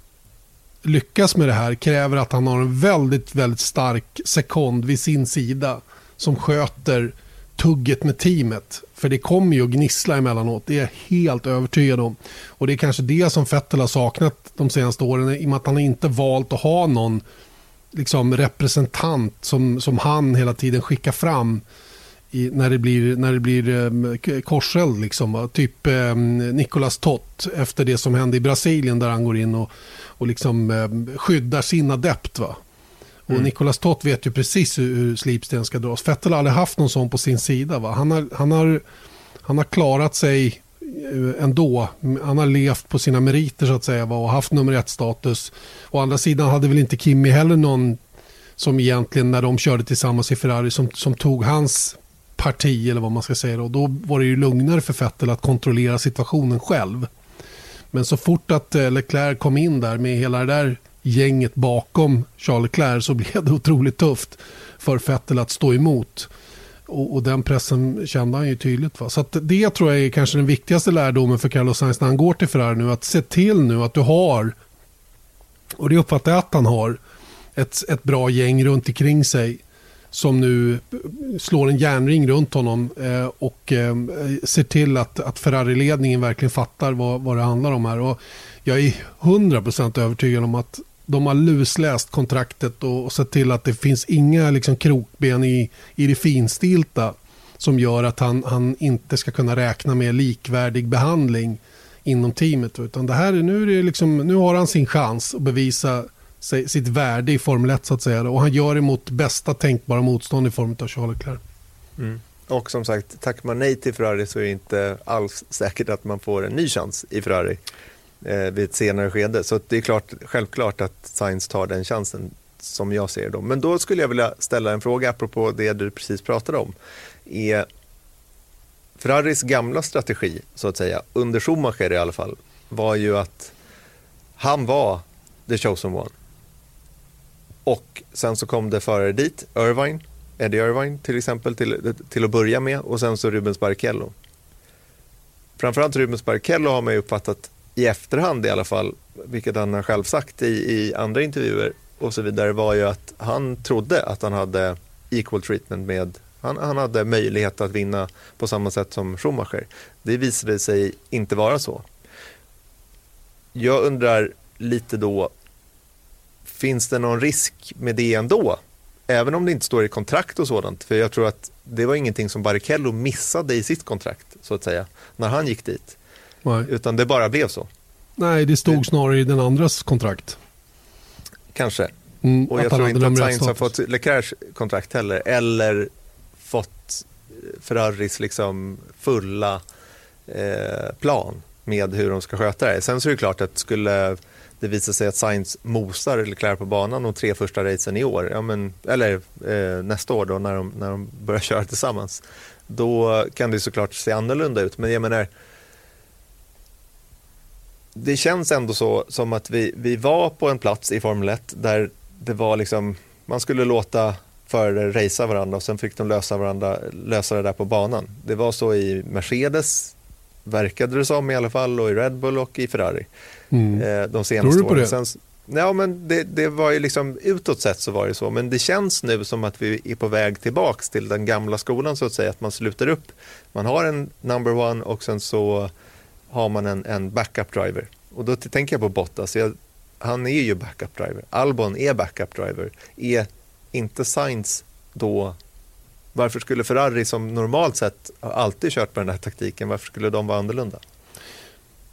lyckas med det här kräver att han har en väldigt, väldigt stark sekond vid sin sida som sköter tugget med teamet. För det kommer ju att gnissla emellanåt, det är jag helt övertygad om. Och det är kanske det som Vettel har saknat de senaste åren, i och med att han inte valt att ha någon liksom, representant som, som han hela tiden skickar fram i, när det blir, när det blir eh, korseld. Liksom, typ eh, Nicolas Tott efter det som hände i Brasilien där han går in och, och liksom, eh, skyddar sin adept. Va? Och mm. Nicolas Tott vet ju precis hur, hur slipsten ska dras. Vettel har aldrig haft någon sån på sin sida. Va? Han, har, han, har, han har klarat sig eh, ändå. Han har levt på sina meriter så att säga va? och haft nummer ett-status. Å andra sidan hade väl inte Kimi heller någon som egentligen när de körde tillsammans i Ferrari som, som tog hans parti eller vad man ska säga. Och då var det ju lugnare för Vettel att kontrollera situationen själv. Men så fort att eh, Leclerc kom in där med hela det där gänget bakom Charles Leclerc så blev det otroligt tufft för Vettel att stå emot. Och, och, den pressen kände han ju tydligt. Va? Så det tror jag är kanske den viktigaste lärdomen för Carlos Sainz när han går till Ferrari nu. Att se till nu att du har, och det uppfattar jag att han har, ett, ett bra gäng runt omkring sig som nu slår en järnring runt honom eh, och eh, ser till att, att Ferrari-ledningen verkligen fattar vad, vad det handlar om här. Och jag är 100% övertygad om att de har lusläst kontraktet och, och sett till att det finns inga liksom, krokben i, i det finstilta som gör att han, han inte ska kunna räkna med likvärdig behandling inom teamet. Utan det här, nu, är det liksom, nu har han sin chans att bevisa sitt värde i Formel 1 så att säga. Och han gör det mot bästa tänkbara motstånd i form av Charles Leclerc. Mm. Och som sagt, tackar man nej till Ferrari så är det inte alls säkert att man får en ny chans i Ferrari eh, vid ett senare skede. Så det är klart, självklart att Sainz tar den chansen som jag ser det. Men då skulle jag vilja ställa en fråga apropå det du precis pratade om. Är Ferraris gamla strategi, så att säga, under Schumacher i alla fall, var ju att han var the chosen one. Och sen så kom det förare dit, Irvine, Eddie Irvine till exempel, till, till att börja med och sen så Rubens Barrichello. Framförallt Rubens Barrichello har man ju uppfattat i efterhand i alla fall, vilket han har själv sagt i, i andra intervjuer och så vidare, var ju att han trodde att han hade equal treatment med han, han hade möjlighet att vinna på samma sätt som Schumacher. Det visade sig inte vara så. Jag undrar lite då, finns det någon risk med det ändå? Även om det inte står i kontrakt och sådant. För jag tror att det var ingenting som Barrichello missade i sitt kontrakt, så att säga, när han gick dit. Nej. Utan det bara blev så. Nej, det stod snarare i den andras kontrakt. Kanske. Mm, och jag tror inte att Sainz har fått Leclercs kontrakt heller. Eller fått Ferraris liksom fulla eh, plan med hur de ska sköta det. Sen så är det klart att skulle det visar sig att Sainz mosar Leclerc på banan de tre första racen i år, ja, men, eller eh, nästa år då när de, när de börjar köra tillsammans, då kan det såklart se annorlunda ut. Men jag menar, det känns ändå så som att vi, vi var på en plats i Formel 1 där det var liksom, man skulle låta förare racea varandra och sen fick de lösa, varandra, lösa det där på banan. Det var så i Mercedes, verkade det som i alla fall, och i Red Bull och i Ferrari. Mm. Eh, de senaste Tror du på det? Sen, ja, men det, det, var ju liksom, utåt sett så var det så, men det känns nu som att vi är på väg tillbaks till den gamla skolan så att säga, att man slutar upp. Man har en number one och sen så har man en, en backup driver. Och då tänker jag på Bottas, jag, han är ju backup driver. Albon är backup driver. Är inte Sainz då varför skulle Ferrari som normalt sett alltid kört på den här taktiken, varför skulle de vara annorlunda?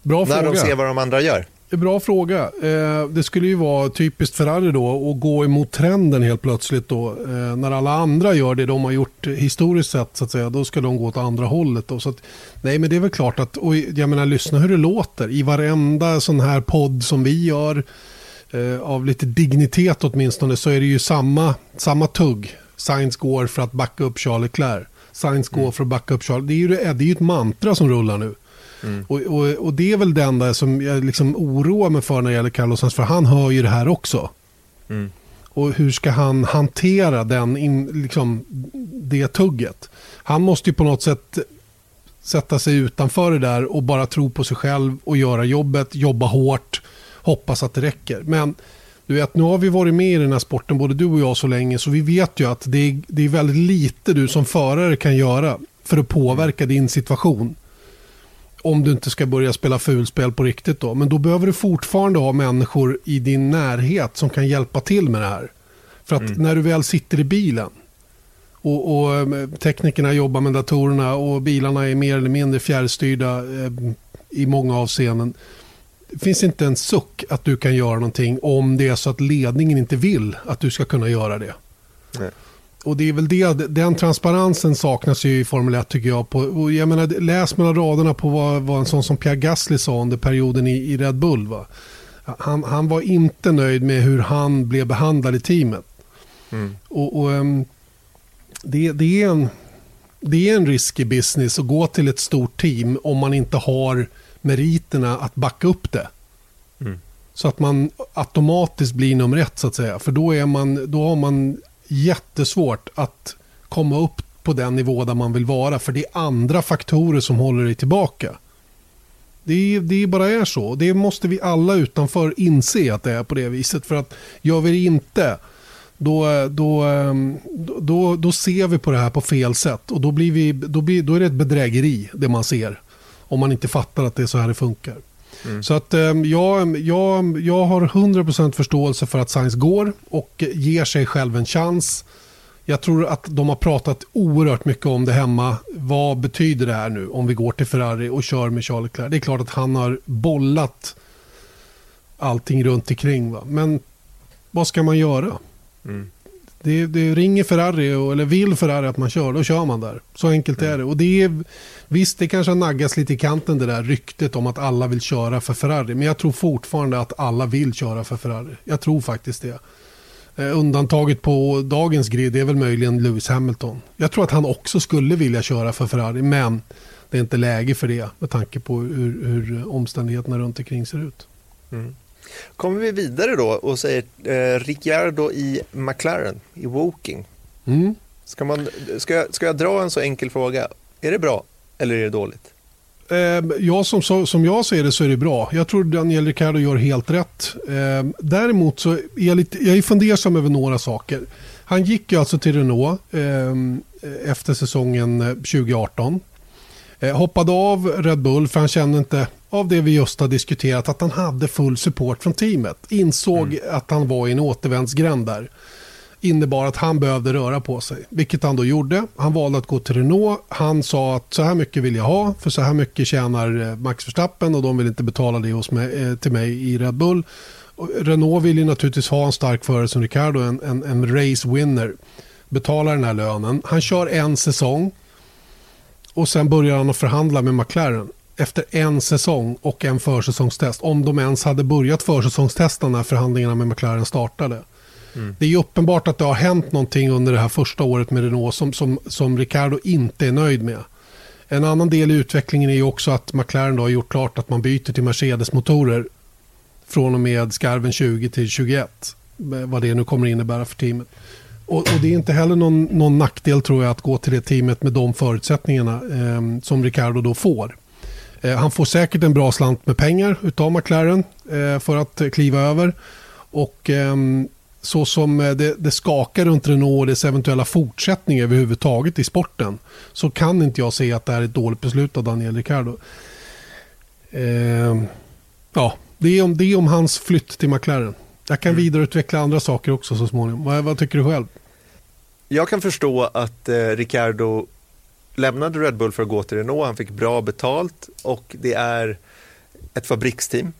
Bra När fråga. de ser vad de andra gör. Bra fråga. Eh, det skulle ju vara typiskt Ferrari då att gå emot trenden helt plötsligt då. Eh, när alla andra gör det de har gjort historiskt sett så att säga, då ska de gå åt andra hållet. Då. Så att, nej men det är väl klart att, och jag menar lyssna hur det låter i varenda sån här podd som vi gör. Eh, av lite dignitet åtminstone så är det ju samma, samma tugg. Science går för att backa upp Charles Leclerc. Science går mm. för att backa upp Charles. Det är ju, det är ju ett mantra som rullar nu. Mm. Och, och, och, det är väl det enda som jag liksom oroar mig för när det gäller Carlos för han hör ju det här också. Mm. Och hur ska han hantera den, in, liksom, det tugget? Han måste ju på något sätt sätta sig utanför det där och bara tro på sig själv och göra jobbet, jobba hårt, hoppas att det räcker. Men du vet, nu har vi varit med i den här sporten, både du och jag, så länge, så vi vet ju att det är, det är väldigt lite du som förare kan göra för att påverka din situation. Om du inte ska börja spela fulspel på riktigt då. Men då behöver du fortfarande ha människor i din närhet som kan hjälpa till med det här. För att mm. när du väl sitter i bilen och, och eh, teknikerna jobbar med datorerna och bilarna är mer eller mindre fjärrstyrda eh, i många avseenden. Det finns inte en suck att du kan göra någonting om det är så att ledningen inte vill att du ska kunna göra det. Nej. Och det är väl det, den transparensen saknas ju i Formel 1 tycker jag. På, och jag menar, läs mellan raderna på vad, vad en sån som Pierre Gasly sa under perioden i, i Red Bull. Va? Han, han var inte nöjd med hur han blev behandlad i teamet. Mm. Och, och um, det, det, är en, det är en risky business att gå till ett stort team om man inte har meriterna att backa upp det. Mm. Så att man automatiskt blir nummer ett så att säga. För då, är man, då har man jättesvårt att komma upp på den nivå där man vill vara. För det är andra faktorer som håller dig tillbaka. Det, det bara är så. Det måste vi alla utanför inse att det är på det viset. För att gör vi det inte, då, ehm, då, då, då, ser vi på det här på fel sätt. Och då, blir vi, då, blir, då är det ett bedrägeri, det man ser. Om man inte fattar att det är så här det funkar. Mm. Så att jag, jag, jag har 100% förståelse för att Sainz går och ger sig själv en chans. Jag tror att de har pratat oerhört mycket om det hemma. Vad betyder det här nu om vi går till Ferrari och kör med Charles Leclerc? Det är klart att han har bollat allting runt omkring. Va? Men vad ska man göra? Mm. Det, det, ringer Ferrari, eller vill Ferrari att man kör, då kör man där. Så enkelt mm. är det. Och det är, visst, det kanske har naggats lite i kanten det där ryktet om att alla vill köra för Ferrari. Men jag tror fortfarande att alla vill köra för Ferrari. Jag tror faktiskt det. Eh, undantaget på dagens grid är väl möjligen Lewis Hamilton. Jag tror att han också skulle vilja köra för Ferrari, men det är inte läge för det med tanke på hur, hur omständigheterna runt omkring ser ut. Mm. Kommer vi vidare då och säger eh, Ricciardo i McLaren, i Woking. Mm. Ska, man, ska, jag, ska jag dra en så enkel fråga? Är det bra eller är det dåligt? Eh, ja, som, som jag ser det så är det bra. Jag tror Daniel Ricciardo gör helt rätt. Eh, däremot så är jag, lite, jag är fundersam över några saker. Han gick ju alltså till Renault eh, efter säsongen 2018. Eh, hoppade av Red Bull för han kände inte, av det vi just har diskuterat, att han hade full support från teamet. Insåg mm. att han var i en återvändsgränd där innebar att han behövde röra på sig, vilket han då gjorde. Han valde att gå till Renault. Han sa att så här mycket vill jag ha, för så här mycket tjänar eh, Max Verstappen och de vill inte betala det hos mig, eh, till mig i Red Bull. Renault vill ju naturligtvis ha en stark förare som Ricardo, en, en, en race winner. Betala den här lönen. Han kör en säsong och sen börjar han att förhandla med McLaren efter en säsong och en försäsongstest. Om de ens hade börjat försäsongstesta när förhandlingarna med McLaren startade. Mm. Det är uppenbart att det har hänt någonting under det här första året med Renault som, som, som Ricardo inte är nöjd med. En annan del i utvecklingen är också att McLaren har gjort klart att man byter till Mercedes-motorer från och med skarven 20 till 21. Vad det nu kommer innebära för teamet. Och, och, det är inte heller någon, någon nackdel tror jag att gå till det teamet med de förutsättningarna eh, som Ricardo då får. Eh, han får säkert en bra slant med pengar av McLaren eh, för att kliva över. Och ehm, så som eh, det, det skakar runt Renault och dess eventuella fortsättning överhuvudtaget i sporten så kan inte jag se att det här är ett dåligt beslut av Daniel Ricciardo. Eh, ja, det är, om, det är om hans flytt till McLaren. Jag kan mm. vidareutveckla andra saker också så småningom. Vad, vad tycker du själv? Jag kan förstå att eh, Ricciardo lämnade Red Bull för att gå till Renault. Han fick bra betalt och det är ett fabriksteam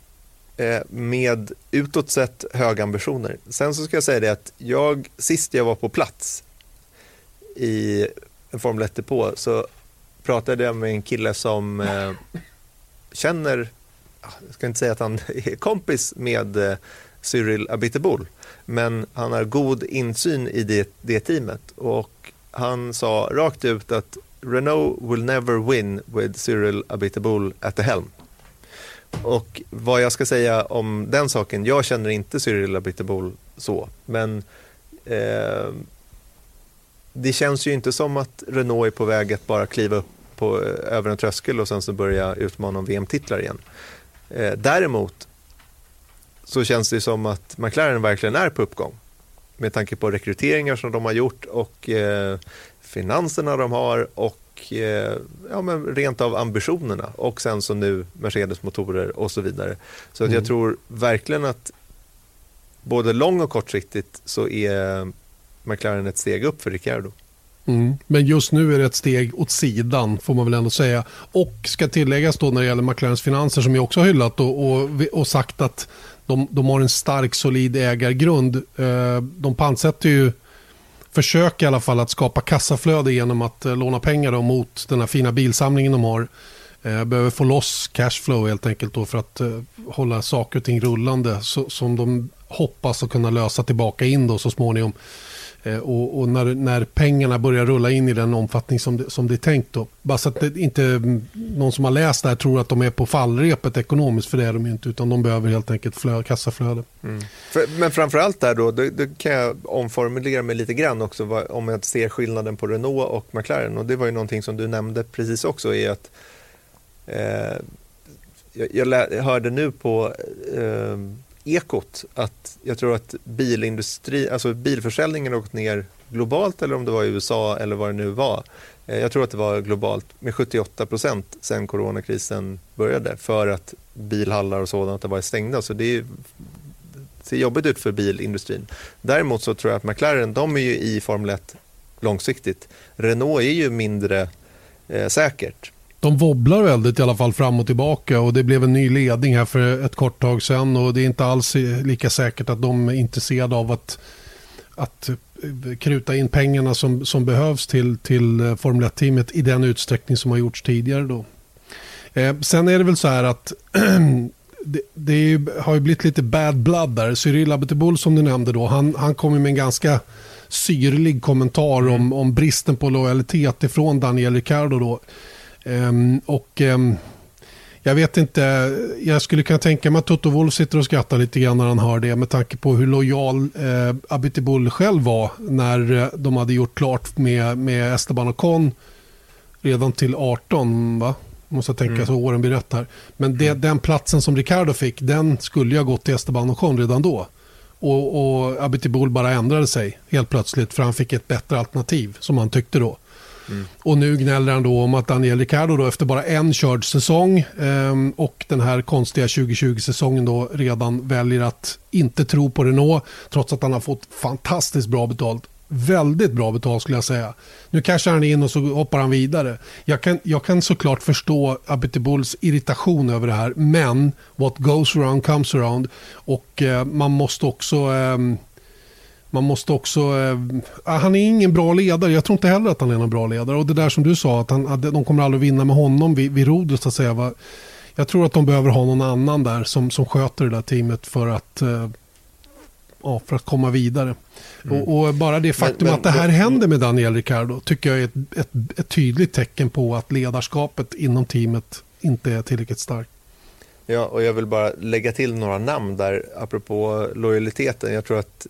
eh, med utåt sett höga ambitioner. Sen så ska jag säga det att jag, sist jag var på plats i en Formel 1-depå så pratade jag med en kille som eh, känner, ah, jag ska inte säga att han är kompis med eh, Cyril Abiteboul, men han har god insyn i det, det teamet och han sa rakt ut att Renault will never win with Cyril Abiteboul at the helm. Och vad jag ska säga om den saken, jag känner inte Cyril Abiteboul så, men eh, det känns ju inte som att Renault är på väg att bara kliva upp på, eh, över en tröskel och sen så börja utmana om VM-titlar igen. Eh, däremot så känns det som att McLaren verkligen är på uppgång med tanke på rekryteringar som de har gjort och eh, finanserna de har och eh, ja, men rent av ambitionerna och sen så nu Mercedes-motorer och så vidare. Så att jag mm. tror verkligen att både lång och kortsiktigt så är McLaren ett steg upp för Ricciardo. Mm. Men just nu är det ett steg åt sidan får man väl ändå säga. Och ska tilläggas då när det gäller McLarens finanser som jag också har hyllat och, och, och sagt att de, de, har en stark solid ägargrund. Eh, de pantsätter ju försöker i alla fall att skapa kassaflöde genom att eh, låna pengar mot den här fina bilsamlingen de har. Eh, behöver få loss cashflow helt enkelt då för att eh, hålla saker och ting rullande som de hoppas att kunna lösa tillbaka in då så småningom. Eh, och, och när, när, pengarna börjar rulla in i den omfattning som det, som det är tänkt. Då. Bara så att det inte någon som har läst det här tror att de är på fallrepet ekonomiskt, för det är de inte, utan de behöver helt enkelt flö, kassaflöde. Mm. För, men framförallt där då, då, då, kan jag omformulera mig lite grann också, vad, om jag ser skillnaden på Renault och McLaren. Och det var ju någonting som du nämnde precis också, är att eh, jag, jag, lä, jag, hörde nu på eh, Ekot att jag tror att bilindustri, alltså bilförsäljningen har gått ner globalt eller om det var i USA eller vad det nu var. Eh, jag tror att det var globalt med 78 procent sen coronakrisen började för att bilhallar och sådant har varit stängda. Så det, är, det ser jobbigt ut för bilindustrin. Däremot så tror jag att McLaren, de är ju i Formel 1 långsiktigt. Renault är ju mindre eh, säkert de wobblar väldigt i alla fall fram och tillbaka och det blev en ny ledning här för ett kort tag sedan och det är inte alls lika säkert att de är intresserade av att, att eh, kruta in pengarna som, som behövs till, till eh, Formel 1-teamet i den utsträckning som har gjorts tidigare. Då. Eh, sen är det väl så här att det, det har ju blivit lite bad blood där. Cyril Abiteboul som du nämnde då, han, han kom med en ganska syrlig kommentar om, om bristen på lojalitet ifrån Daniel Ricciardo då. Um, och um, jag vet inte, jag skulle kunna tänka mig att Toto Wolff sitter och skrattar lite grann när han hör det med tanke på hur lojal eh, Abitibul själv var när eh, de hade gjort klart med, med Esteban Ocon redan till 18 va? Måste tänka mm. så åren blir rätt här. Men det, mm. den platsen som Ricardo fick, den skulle jag gått till Esteban Ocon redan då. Och, och Abitibul bara ändrade sig helt plötsligt för han fick ett bättre alternativ som han tyckte då. Mm. Och nu gnäller han då om att Daniel Ricciardo då efter bara en körd säsong eh, och den här konstiga 2020-säsongen då redan väljer att inte tro på Renault trots att han har fått fantastiskt bra betalt. Väldigt bra betalt skulle jag säga. Nu cashar han in och så hoppar han vidare. Jag kan, jag kan såklart förstå Abitibuls irritation över det här men what goes around comes around och eh, man måste också eh, man måste också... Eh, han är ingen bra ledare. Jag tror inte heller att han är någon bra ledare. Och det där som du sa, att, han, att de kommer aldrig vinna med honom vid, vid rodret. Så att säga, va? Jag tror att de behöver ha någon annan där som, som sköter det där teamet för att, eh, ja, för att komma vidare. Mm. Och, och, bara det faktum men, men, att det här men, händer med Daniel Ricciardo tycker jag är ett, ett, ett tydligt tecken på att ledarskapet inom teamet inte är tillräckligt starkt. Ja, och jag vill bara lägga till några namn där apropå lojaliteten. Jag tror att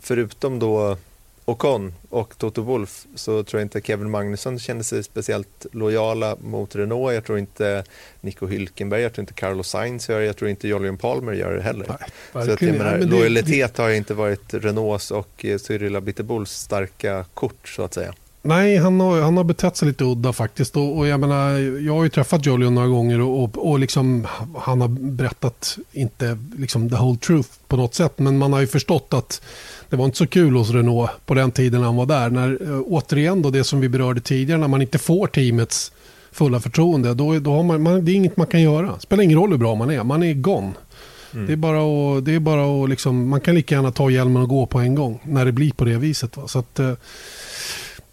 förutom då Ocon och Toto Wolf så tror jag inte Kevin Magnusson kände sig speciellt lojala mot Renault. Jag tror inte Nico Hülkenberg, jag tror inte Carlos Sainz gör det, jag tror inte Jolyon Palmer gör det heller. Nej, så att jag menar, ja, lojalitet det... har inte varit Renaults och Cyril Abitebols starka kort så att säga. Nej, han har, han har betett sig lite udda faktiskt. Och, och jag, menar, jag har ju träffat Jolion några gånger och, och, och liksom, han har berättat, inte liksom the whole truth på något sätt, men man har ju förstått att det var inte så kul hos Renault på den tiden han var där. När, eh, återigen då det som vi berörde tidigare, när man inte får teamets fulla förtroende, då, då har man, man, det är inget man kan göra. Det spelar ingen roll hur bra man är, man är gone. Mm. Det är bara att, det är bara att liksom, man kan lika gärna ta hjälmen och gå på en gång när det blir på det viset. Va? Så att, eh,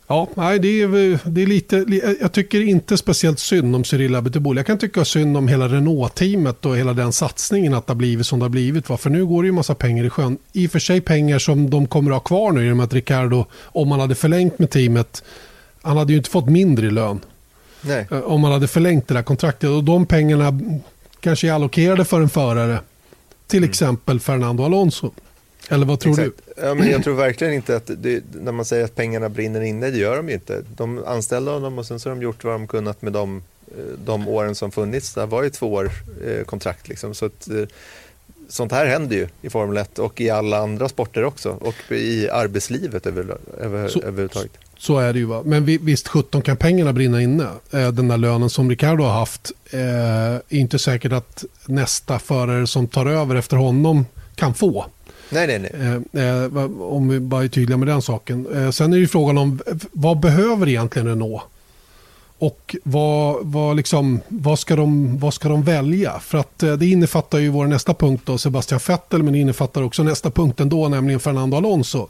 Ja, nej, det är, det är lite, jag tycker inte speciellt synd om Cyril Abiteboul. Jag kan tycka synd om hela Renault-teamet och hela den satsningen att det har blivit som det har blivit. Va? För nu går det ju massa pengar i sjön. I och för sig pengar som de kommer att ha kvar nu i och med att Ricardo, om man hade förlängt med teamet, han hade ju inte fått mindre i lön. Nej. Eh, om man hade förlängt det där kontraktet. Och de pengarna kanske är allokerade för en förare. Till mm. exempel Fernando Alonso. Eller vad tror Exakt. du? Ja, men jag tror verkligen inte att det, när man säger att pengarna brinner inne, det gör de ju inte. De anställde honom och sen så har de gjort vad de kunnat med de, eh, de åren som funnits. Det var ju två år eh, kontrakt liksom. Så att, eh, sånt här händer ju i Formel 1 och i alla andra sporter också och i arbetslivet över, över, så, överhuvudtaget. Så är det ju. Va? Men visst, 17 kan pengarna brinna inne. Den där lönen som Ricardo har haft är inte säkert att nästa förare som tar över efter honom kan få. Nej, nej, nej. Eh, eh, om vi bara är tydliga med den saken. Eh, sen är det frågan om vad behöver egentligen Renault? Och vad, vad, liksom, vad, ska de, vad ska de välja? För att det innefattar ju vår nästa punkt då, Sebastian Vettel, men det innefattar också nästa punkt ändå, nämligen Fernando Alonso.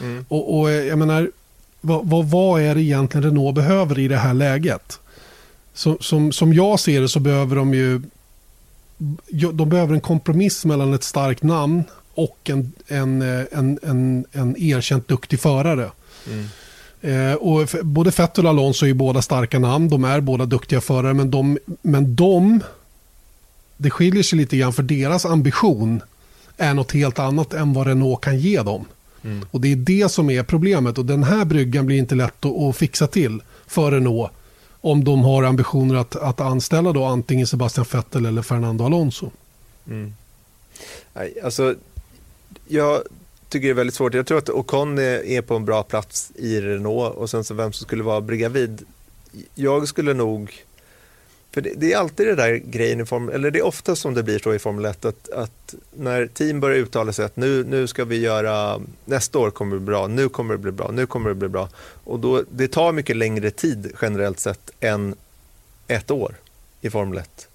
Mm. Och, och, jag menar, vad, vad, vad, är det egentligen Renault behöver i det här läget? Som, som, som jag ser det så behöver de ju de behöver en kompromiss mellan ett starkt namn och en, en, en, en, en erkänt duktig förare. Mm. Eh, och både Vettel och Alonso är båda starka namn. De är båda duktiga förare. Men de, men de, det skiljer sig lite grann för deras ambition är något helt annat än vad Renault kan ge dem. Mm. Och Det är det som är problemet. Och Den här bryggan blir inte lätt att, att fixa till för Renault om de har ambitioner att, att anställa då antingen Sebastian Vettel eller Fernando Alonso. Mm. Nej, alltså, jag tycker det är väldigt svårt. Jag tror att Ocon är på en bra plats i Renault och sen så vem som skulle vara bredvid. Jag skulle nog för det, det, är alltid det där grejen i Formel eller det är ofta som det blir så i Formel 1 att, att, när team börjar uttala sig att nu, nu ska vi göra, nästa år kommer det bli bra, nu kommer det bli bra, nu kommer det bli bra. Och då, det tar mycket längre tid generellt sett än ett år i Formel 1.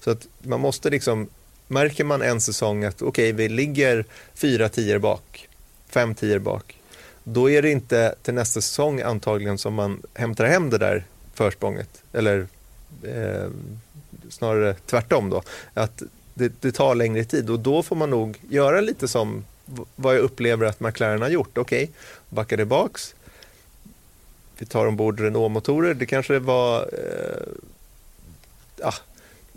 Så att man måste liksom, märker man en säsong att okej, okay, vi ligger fyra tior bak, fem tior bak, då är det inte till nästa säsong antagligen som man hämtar hem det där försprånget, eller eh, snarare tvärtom då. Att det, det, tar längre tid och då får man nog göra lite som vad jag upplever att McLaren har gjort. Okej, okay, backa tillbaks. Vi tar ombord Renault-motorer. Det kanske var eh, ah,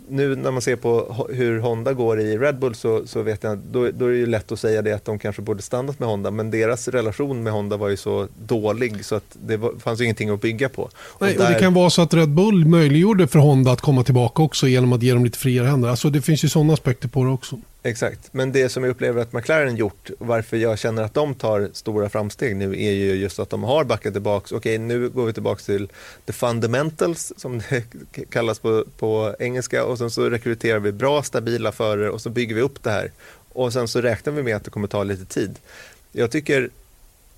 nu när man ser på hur Honda går i Red Bull så, så vet jag, då, då är det ju lätt att säga det att de kanske borde stannat med Honda, men deras relation med Honda var ju så dålig så att det var, fanns ju ingenting att bygga på. Nej, och, där... och Det kan vara så att Red Bull möjliggjorde för Honda att komma tillbaka också genom att ge dem lite friare händer. Alltså det finns ju sådana aspekter på det också. Exakt, men det som jag upplever att McLaren gjort, varför jag känner att de tar stora framsteg nu är ju just att de har backat tillbaka. Okej, nu går vi tillbaka till the fundamentals som det kallas på, på engelska och sen så rekryterar vi bra, stabila förare och så bygger vi upp det här. Och sen så räknar vi med att det kommer ta lite tid. Jag tycker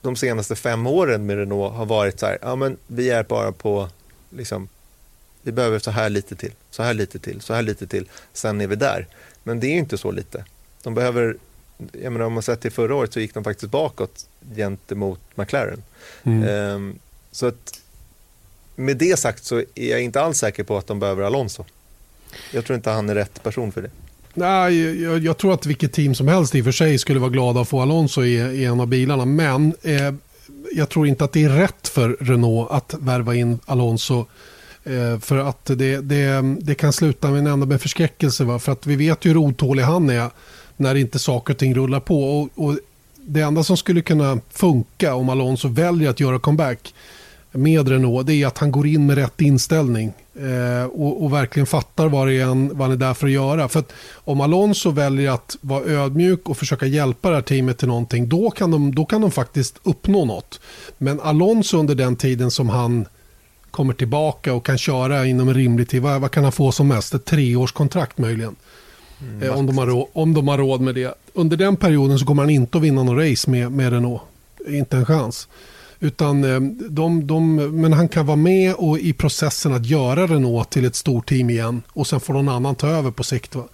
de senaste fem åren med Renault har varit så här, ja men vi är bara på, liksom, vi behöver så här lite till, så här lite till, så här lite till, sen är vi där. Men det är inte så lite. De behöver, jag menar om man sett till förra året så gick de faktiskt bakåt gentemot McLaren. Mm. Um, så att med det sagt så är jag inte alls säker på att de behöver Alonso. Jag tror inte han är rätt person för det. Nej, jag, jag, tror att vilket team som helst i och för sig skulle vara glada att få Alonso i, i en av bilarna. Men eh, jag tror inte att det är rätt för Renault att värva in Alonso Eh, för att det, det, det kan sluta med en enda med förskräckelse. Va? För att vi vet ju hur otålig han är när inte saker och ting rullar på. Och, och det enda som skulle kunna funka om Alonso väljer att göra comeback med Renault det är att han går in med rätt inställning eh, och, och, verkligen fattar vad, det är han, vad han är där för att göra. För att om Alonso väljer att vara ödmjuk och försöka hjälpa det här teamet till någonting då kan de, då kan de faktiskt uppnå något. Men Alonso under den tiden som han kommer tillbaka och kan köra inom en rimlig tid. Vad, vad kan han få som mest? Ett treårskontrakt möjligen. Mm, eh, om, de har om de har råd med det. Under den perioden så kommer han inte att vinna någon race med, med Renault. Inte en chans. Utan eh, de, de, men han kan vara med och i processen att göra Renault till ett stort team igen. Och sen får någon annan ta över på sikt. Va?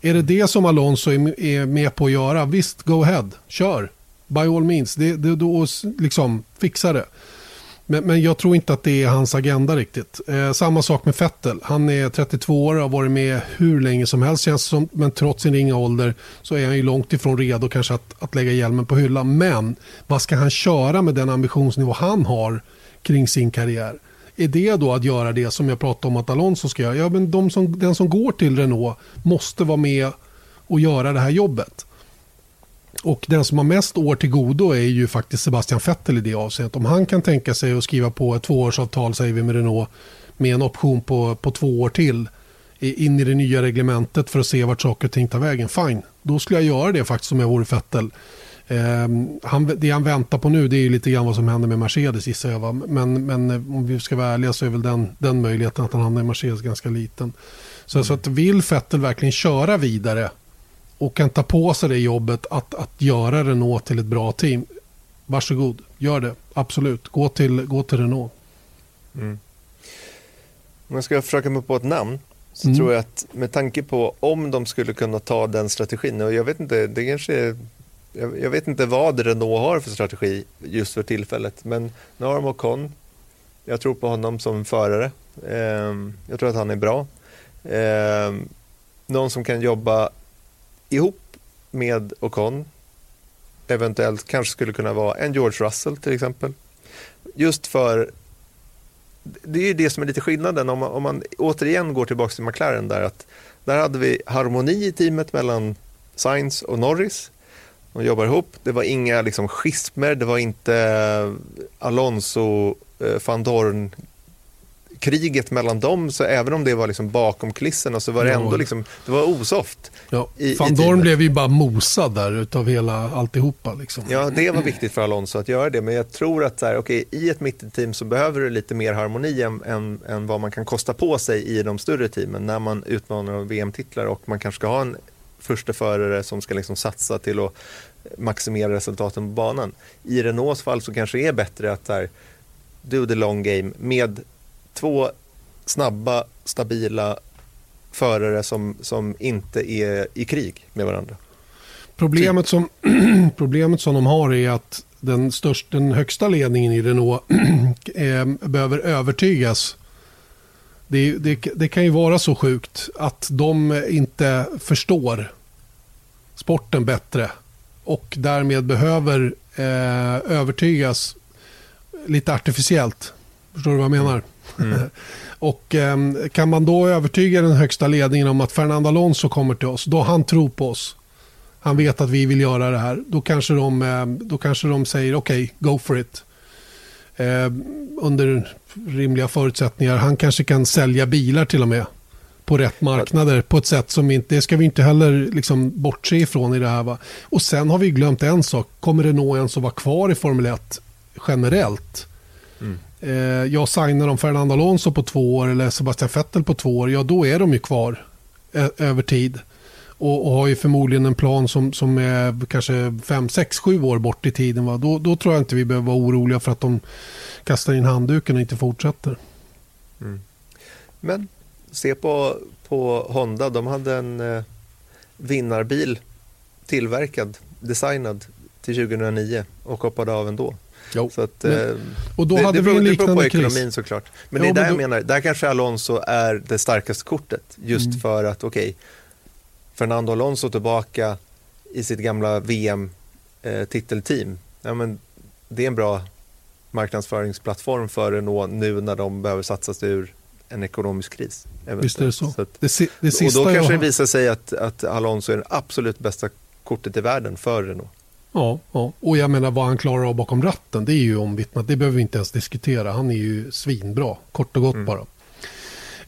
Är det det som Alonso är, är med på att göra? Visst, go ahead. Kör. By all means. Det, det, då liksom, fixa det. Men, men jag tror inte att det är hans agenda riktigt. Eh, samma sak med Fettel. Han är 32 år och har varit med hur länge som helst känns som. Men trots sin ringa ålder så är han ju långt ifrån redo kanske att, att lägga hjälmen på hyllan. Men vad ska han köra med den ambitionsnivå han har kring sin karriär? Är det då att göra det som jag pratade om att Alonso ska göra? Ja, men de som, den som går till Renault måste vara med och göra det här jobbet. Och den som har mest år till godo är ju faktiskt Sebastian Vettel i det avseendet. Om han kan tänka sig att skriva på ett tvåårsavtal säger vi med Renault med en option på, på två år till in i det nya reglementet för att se vart saker och ting tar vägen. Fine, då skulle jag göra det faktiskt om jag vore Vettel. Eh, han, det han väntar på nu det är lite grann vad som händer med Mercedes gissar jag. Va? Men, men eh, om vi ska vara ärliga så är väl den, den möjligheten att han hamnar i Mercedes ganska liten. Så, mm. så att vill Vettel verkligen köra vidare och kan ta på sig det jobbet att, att göra Renault till ett bra team. Varsågod, gör det. Absolut. Gå till, gå till Renault. Mm. Om jag ska försöka mig på ett namn så mm. tror jag att med tanke på om de skulle kunna ta den strategin och jag vet inte, det kanske är, jag, jag, vet inte vad Renault har för strategi just för tillfället men nu har de Ocon. Jag tror på honom som förare. Eh, jag tror att han är bra. Eh, någon som kan jobba ihop med Ocon. Eventuellt kanske skulle kunna vara en George Russell till exempel. Just för det är ju det som är lite skillnaden om man, om man återigen går tillbaka till McLaren där att där hade vi harmoni i teamet mellan Sainz och Norris. De jobbar ihop. Det var inga liksom, schismer, det var inte eh, Alonso, eh, van Dorn kriget mellan dem, så även om det var liksom bakom kulisserna så var det ändå liksom, det var osoft. Ja, i, Van Dorn blev ju bara mosad där utav hela alltihopa. Liksom. Ja, det var viktigt för Alonso att göra det, men jag tror att så här, okay, i ett mittenteam så behöver du lite mer harmoni än, än, än, vad man kan kosta på sig i de större teamen när man utmanar VM-titlar och man kanske ska ha en första förare som ska liksom satsa till att maximera resultaten på banan. I Renaults fall så kanske det är bättre att här, do the long game med två snabba, stabila förare som, som inte är i krig med varandra. Problemet som, problemet som de har är att den, störst, den högsta ledningen i Renault eh, behöver övertygas. Det, det, det, kan ju vara så sjukt att de inte förstår sporten bättre och därmed behöver eh, övertygas lite artificiellt. Förstår du vad jag menar? Mm. och eh, kan man då övertyga den högsta ledningen om att Fernando Alonso kommer till oss, då han tror på oss. Han vet att vi vill göra det här. Då kanske de, eh, då kanske de säger okej, okay, go for it. Eh, under rimliga förutsättningar. Han kanske kan sälja bilar till och med på rätt marknader på ett sätt som inte, det ska vi inte heller liksom bortse ifrån i det här. Va? Och sen har vi glömt en sak, kommer Renault ens att vara kvar i Formel 1 generellt? Mm Eh, jag signar om Fernando Alonso på två år eller Sebastian Vettel på två år, ja då är de ju kvar eh, över tid. Och, och, har ju förmodligen en plan som, som är kanske 5, 6, 7 år bort i tiden. Va? Då, då tror jag inte vi behöver vara oroliga för att de kastar in handduken och inte fortsätter. Mm. Men se på, på Honda, de hade en eh, vinnarbil tillverkad, designad till 2009 och hoppade av ändå. Jo. Så att, men, eh, och då det, hade det, vi en liknande det beror på ekonomin kris. såklart. Men ja, det är där men då... jag menar, där kanske Alonso är det starkaste kortet. Just mm. för att, okej, okay, Fernando Alonso tillbaka i sitt gamla VM-titelteam. Eh, ja, men det är en bra marknadsföringsplattform för Renault nu när de behöver satsa sig ur en ekonomisk kris. Visst är det så. så att, det, det och då kanske det visar sig att, att Alonso är det absolut bästa kortet i världen för Renault. Ja, ja, och jag menar vad han klarar av bakom ratten, det är ju omvittnat. Det behöver vi inte ens diskutera. Han är ju svinbra, kort och gott mm. bara.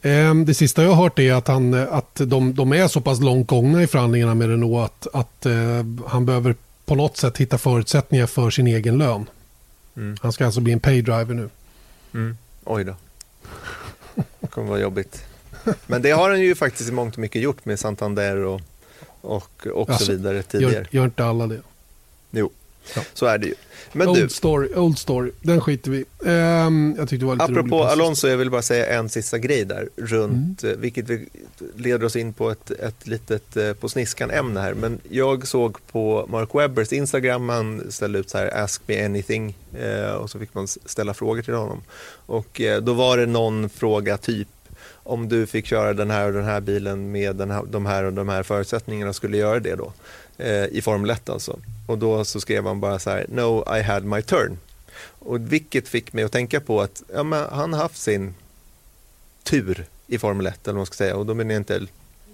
Ehm, det sista jag har hört är att, han, att de, de är så pass långt gångna i förhandlingarna med Renault att, att uh, han behöver på något sätt hitta förutsättningar för sin egen lön. Mm. Han ska alltså bli en paydriver nu. Mm. Oj då. Det kommer vara jobbigt. Men det har han ju faktiskt i mångt och mycket gjort med Santander och, och, och alltså, så vidare tidigare. Gör, gör inte alla det? Jo, ja. så är det ju. Men old, du, story, old story, den skiter vi um, jag tyckte det var lite Apropå Alonso, jag vill bara säga en sista grej där, runt, mm. Eh, vilket leder oss in på ett, ett litet eh, på sniskan-ämne här. Men jag såg på Mark Webbers Instagram, han ställde ut så här Ask me anything eh, och så fick man ställa frågor till honom. Och då var det någon fråga typ om du fick köra den här och den här bilen med den här, de här och de här förutsättningarna, skulle göra det då? Eh, I Formel 1 alltså. Och då så skrev han bara så här, no I had my turn. Och vilket fick mig att tänka på att ja, men han haft sin tur i Formel 1 eller vad man ska säga. Och då menar jag inte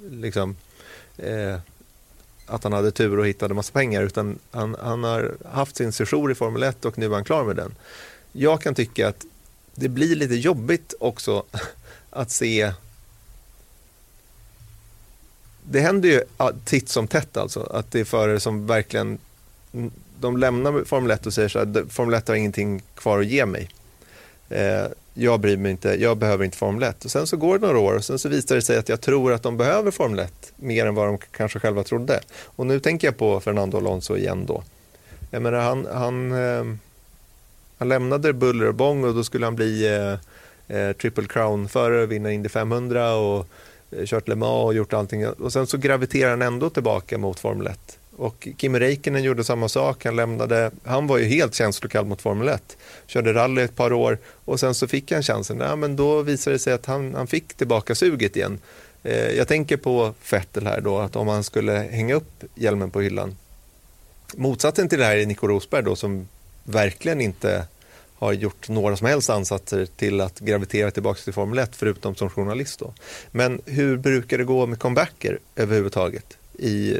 liksom, eh, att han hade tur och hittade massa pengar utan han, han har haft sin session i Formel 1 och nu är han klar med den. Jag kan tycka att det blir lite jobbigt också att se det händer ju titt som tätt alltså, att det är förare som verkligen de lämnar Formel 1 och säger så här, Formel 1 har ingenting kvar att ge mig. Eh, jag bryr mig inte, jag behöver inte Formel 1. Och sen så går det några år och sen så visar det sig att jag tror att de behöver Formel 1 mer än vad de kanske själva trodde. Och nu tänker jag på Fernando Alonso igen då. Jag menar, han, han, eh, han lämnade buller och bång och då skulle han bli eh, eh, Triple Crown-förare, vinna Indy 500 och eh, kört Le Mans och gjort allting. Och sen så graviterar han ändå tillbaka mot Formel 1. Och Kimi Räikkönen gjorde samma sak. Han, lämnade, han var ju helt känslokall mot Formel 1. Körde rally ett par år och sen så fick han chansen. Ja, men då visade det sig att han, han fick tillbaka suget igen. Eh, jag tänker på Vettel här då, att om han skulle hänga upp hjälmen på hyllan. Motsatsen till det här är Nico Rosberg då som verkligen inte har gjort några som helst ansatser till att gravitera tillbaka till Formel 1 förutom som journalist. Då. Men hur brukar det gå med comebacker överhuvudtaget? I,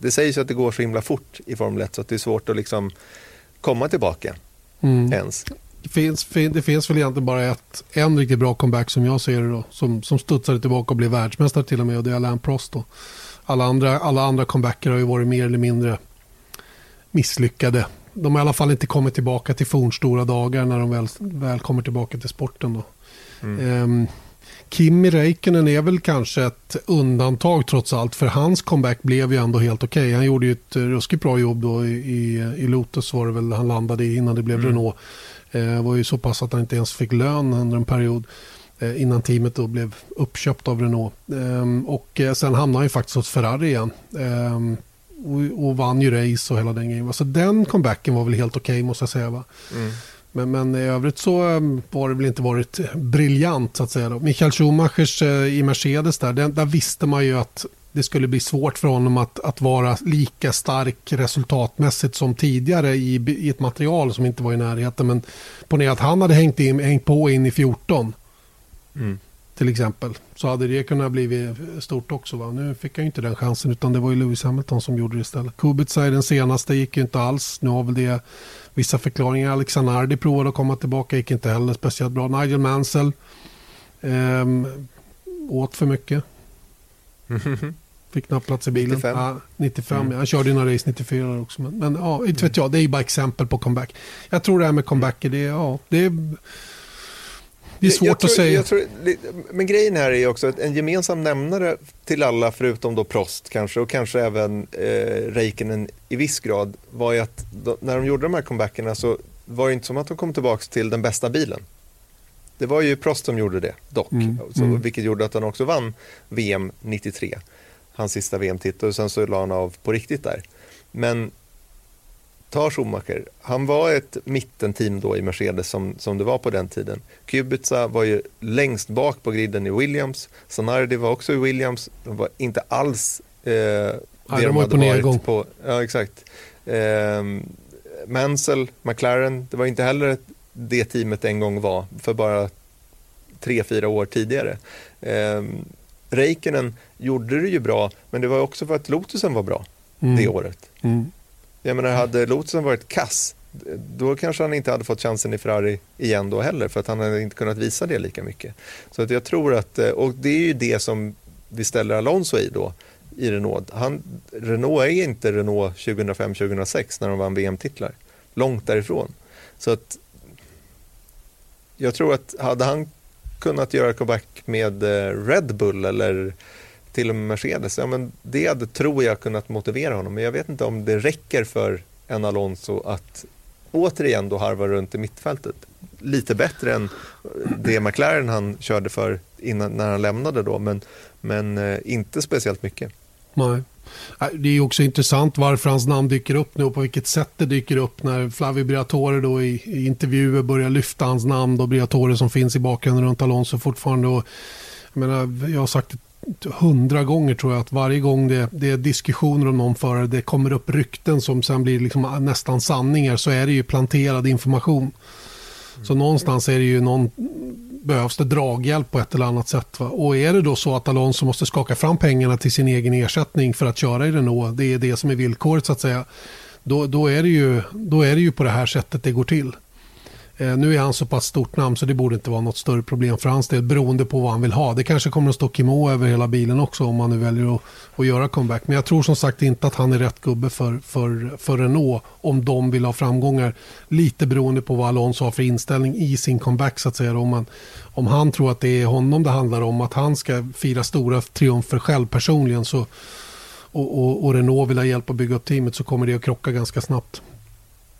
det sägs ju att det går så himla fort i Formel 1 så att det är svårt att liksom komma tillbaka mm. ens. Det finns, det finns väl egentligen bara ett, en riktigt bra comeback som jag ser det då, som, som studsade tillbaka och blev världsmästare till och med och det är Alain Prost. Då. Alla, andra, alla andra comebacker har ju varit mer eller mindre misslyckade de har i alla fall inte kommit tillbaka till fornstora dagar när de väl, väl kommer tillbaka till sporten. Då. Mm. Um, Kimi Räikkönen är väl kanske ett undantag trots allt. För hans comeback blev ju ändå helt okej. Okay. Han gjorde ju ett ruskigt bra jobb då i, i, Lotus var det väl han landade innan det blev mm. Renault. Det eh, var ju så pass att han inte ens fick lön under en period eh, innan teamet då blev uppköpt av Renault. Ehm, och eh, sen hamnade han ju faktiskt hos Ferrari igen. Ehm, och, och vann ju race och hela den grejen. Så den comebacken var väl helt okej okay, måste jag säga. Va? Mm. Men, men i övrigt så ehm, var det väl inte varit briljant så att säga. Då. Michael Schumachers eh, i Mercedes där, där, där visste man ju att det skulle bli svårt för honom att, att vara lika stark resultatmässigt som tidigare i, i ett material som inte var i närheten. Men ponera att han hade hängt, in, hängt på in i 14. Mm till exempel. Så hade det kunnat bli stort också. Va? Nu fick jag inte den chansen utan det var ju Lewis Hamilton som gjorde det istället. Kubica är den senaste, gick ju inte alls. Nu har väl det vissa förklaringar. Alexanardi provade att komma tillbaka, gick inte heller speciellt bra. Nigel Mansell eh, åt för mycket. Fick knappt plats i bilen. 95. Ja, 95 mm. Han körde ju några race 94 också. Men, men ja, inte vet jag. Det är ju bara exempel på comeback. Jag tror det här med comebacker, det, ja, det är det är svårt jag tror, att säga. Tror, men grejen här är också att en gemensam nämnare till alla, förutom då Prost kanske och kanske även eh, Räikkönen i viss grad, var ju att då, när de gjorde de här comebackerna så var det inte som att de kom tillbaka till den bästa bilen. Det var ju Prost som gjorde det, dock. Mm. Så, mm. Vilket gjorde att han också vann VM 93, hans sista VM-titel. Och sen så la han av på riktigt där. Men ta Schumacher, han var ett mittenteam då i Mercedes som, som det var på den tiden. Kubica var ju längst bak på griden i Williams, Zanardi var också i Williams, de var inte alls eh, det ja, de, hade varit gång. på. Ja, exakt. Eh, Mansell, McLaren, det var inte heller det teamet en gång var för bara tre, fyra år tidigare. Eh, Räikkönen gjorde det ju bra, men det var också för att Lotusen var bra mm. det året. Mm. Jag menar, hade Lotusen varit kass, då kanske han inte hade fått chansen i Ferrari igen då heller, för att han hade inte kunnat visa det lika mycket. Så att jag tror att, eh, och det är ju det som vi ställer Alonso i då, i Renault. Han, Renault är inte Renault 2005-2006 när de vann VM-titlar. Långt därifrån. Så att jag tror att hade han kunnat göra comeback med eh, Red Bull eller till och med Mercedes, ja, men det hade, tror jag, kunnat motivera honom. Men jag vet inte om det räcker för en Alonso att återigen då harva runt i mittfältet. Lite bättre än det McLaren han körde för innan, när han lämnade då, men, men eh, inte speciellt mycket. Nej. Det är också intressant varför hans namn dyker upp nu och på vilket sätt det dyker upp när Flavio Briatore då i, i intervjuer börjar lyfta hans namn. Då Briatore som finns i bakgrunden runt Alonso fortfarande. Och, jag, menar, jag har sagt det hundra gånger tror jag att varje gång det, det är diskussioner om någon förare, det kommer upp rykten som sen blir liksom nästan sanningar så är det ju planterad information. Så någonstans är det ju någon, behövs det draghjälp på ett eller annat sätt. Va? Och är det då så att Alonso måste skaka fram pengarna till sin egen ersättning för att köra i Renault, det är det som är villkoret så att säga, då, då, är, det ju, då är det ju på det här sättet det går till. Eh, nu är han så pass stort namn så det borde inte vara något större problem för hans del beroende på vad han vill ha. Det kanske kommer att stå Kimo över hela bilen också om han nu väljer att, att göra comeback. Men jag tror som sagt inte att han är rätt gubbe för, för, för Renault om de vill ha framgångar. Lite beroende på vad Alonso har för inställning i sin comeback så att säga. Om, man, om han tror att det är honom det handlar om, att han ska fira stora triumfer själv personligen så, och, och, och Renault vill ha hjälp att bygga upp teamet så kommer det att krocka ganska snabbt.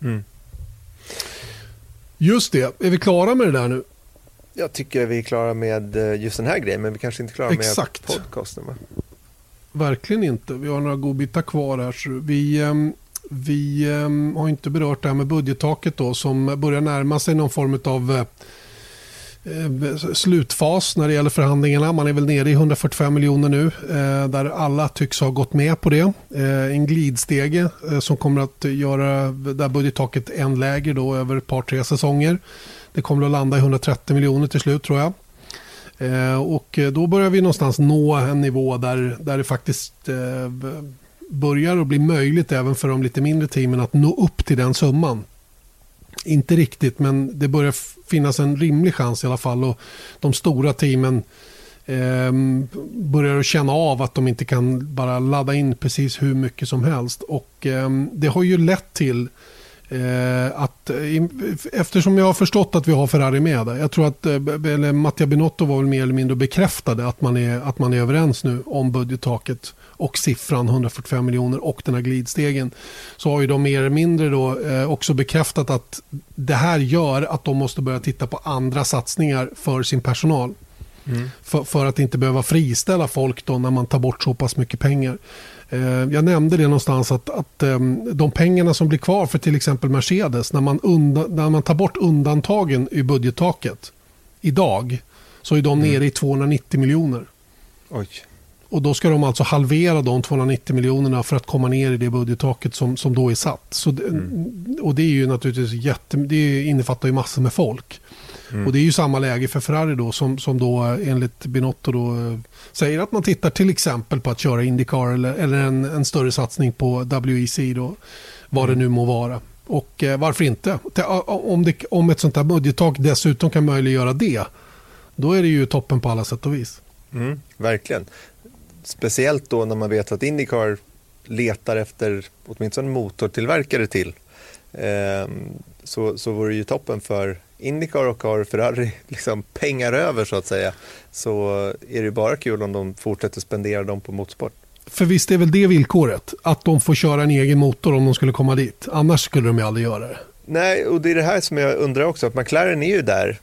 Mm. Just det, är vi klara med det där nu? Jag tycker vi är klara med eh, just den här grejen, men vi kanske inte är klara Exakt. med podcasten. Va? Verkligen inte. Vi har några godbitar kvar här. Så vi, ehm, vi ehm, har inte berört det här med budgettaket då, som börjar närma sig någon form av eh, Eh, slutfas när det gäller förhandlingarna. Man är väl nere i 145 miljoner nu eh, där alla tycks ha gått med på det. Eh, en glidstege som kommer att göra där budgettaket än lägre då över ett par tre säsonger. Det kommer att landa i 130 miljoner till slut tror jag. Och då börjar vi någonstans nå en nivå där, där det faktiskt börjar att bli möjligt även för de lite mindre teamen att nå upp till den summan. Inte riktigt, men det börjar finnas en rimlig chans i alla fall. Och de stora teamen eh, börjar känna av att de inte kan bara ladda in precis hur mycket som helst. Och eh, Det har ju lett till eh, att eftersom jag har förstått att vi har Ferrari med där. Jag tror att eh, eller Mattia Binotto var väl mer eller mindre bekräftade att man är, att man är överens nu om budgettaket och siffran 145 miljoner och den här glidstegen så har ju de mer eller mindre då, eh, också bekräftat att det här gör att de måste börja titta på andra satsningar för sin personal. Mm. För, för, att inte behöva friställa folk då när man tar bort så pass mycket pengar. Eh, jag nämnde det någonstans att, att eh, de pengarna som blir kvar för till exempel Mercedes när man, undan, när man tar bort undantagen i budgettaket idag så är de mm. nere i 290 miljoner. Oj. Och då ska de alltså halvera de 290 miljonerna för att komma ner i det budgettaket som, som då är satt. Så det, mm. Och det är ju naturligtvis jätte, det innefattar ju massor med folk. Mm. Och det är ju samma läge för Ferrari då som, som då enligt Binotto då eh, säger att man tittar till exempel på att köra Indycar eller, eller en, en större satsning på WEC då, vad det mm. nu må vara. Och eh, varför inte? Om, det, om ett sånt här budgettak dessutom kan möjliggöra det, då är det ju toppen på alla sätt och vis. Mm, verkligen speciellt då när man vet att Indycar letar efter åtminstone motortillverkare till eh, så, så vore det ju toppen för Indycar och har Ferrari liksom pengar över så att säga så är det bara kul om de fortsätter spendera dem på motorsport. För visst är väl det villkoret, att de får köra en egen motor om de skulle komma dit. Annars skulle de ju aldrig göra det. Nej, och det är det här som jag undrar också, att McLaren är ju där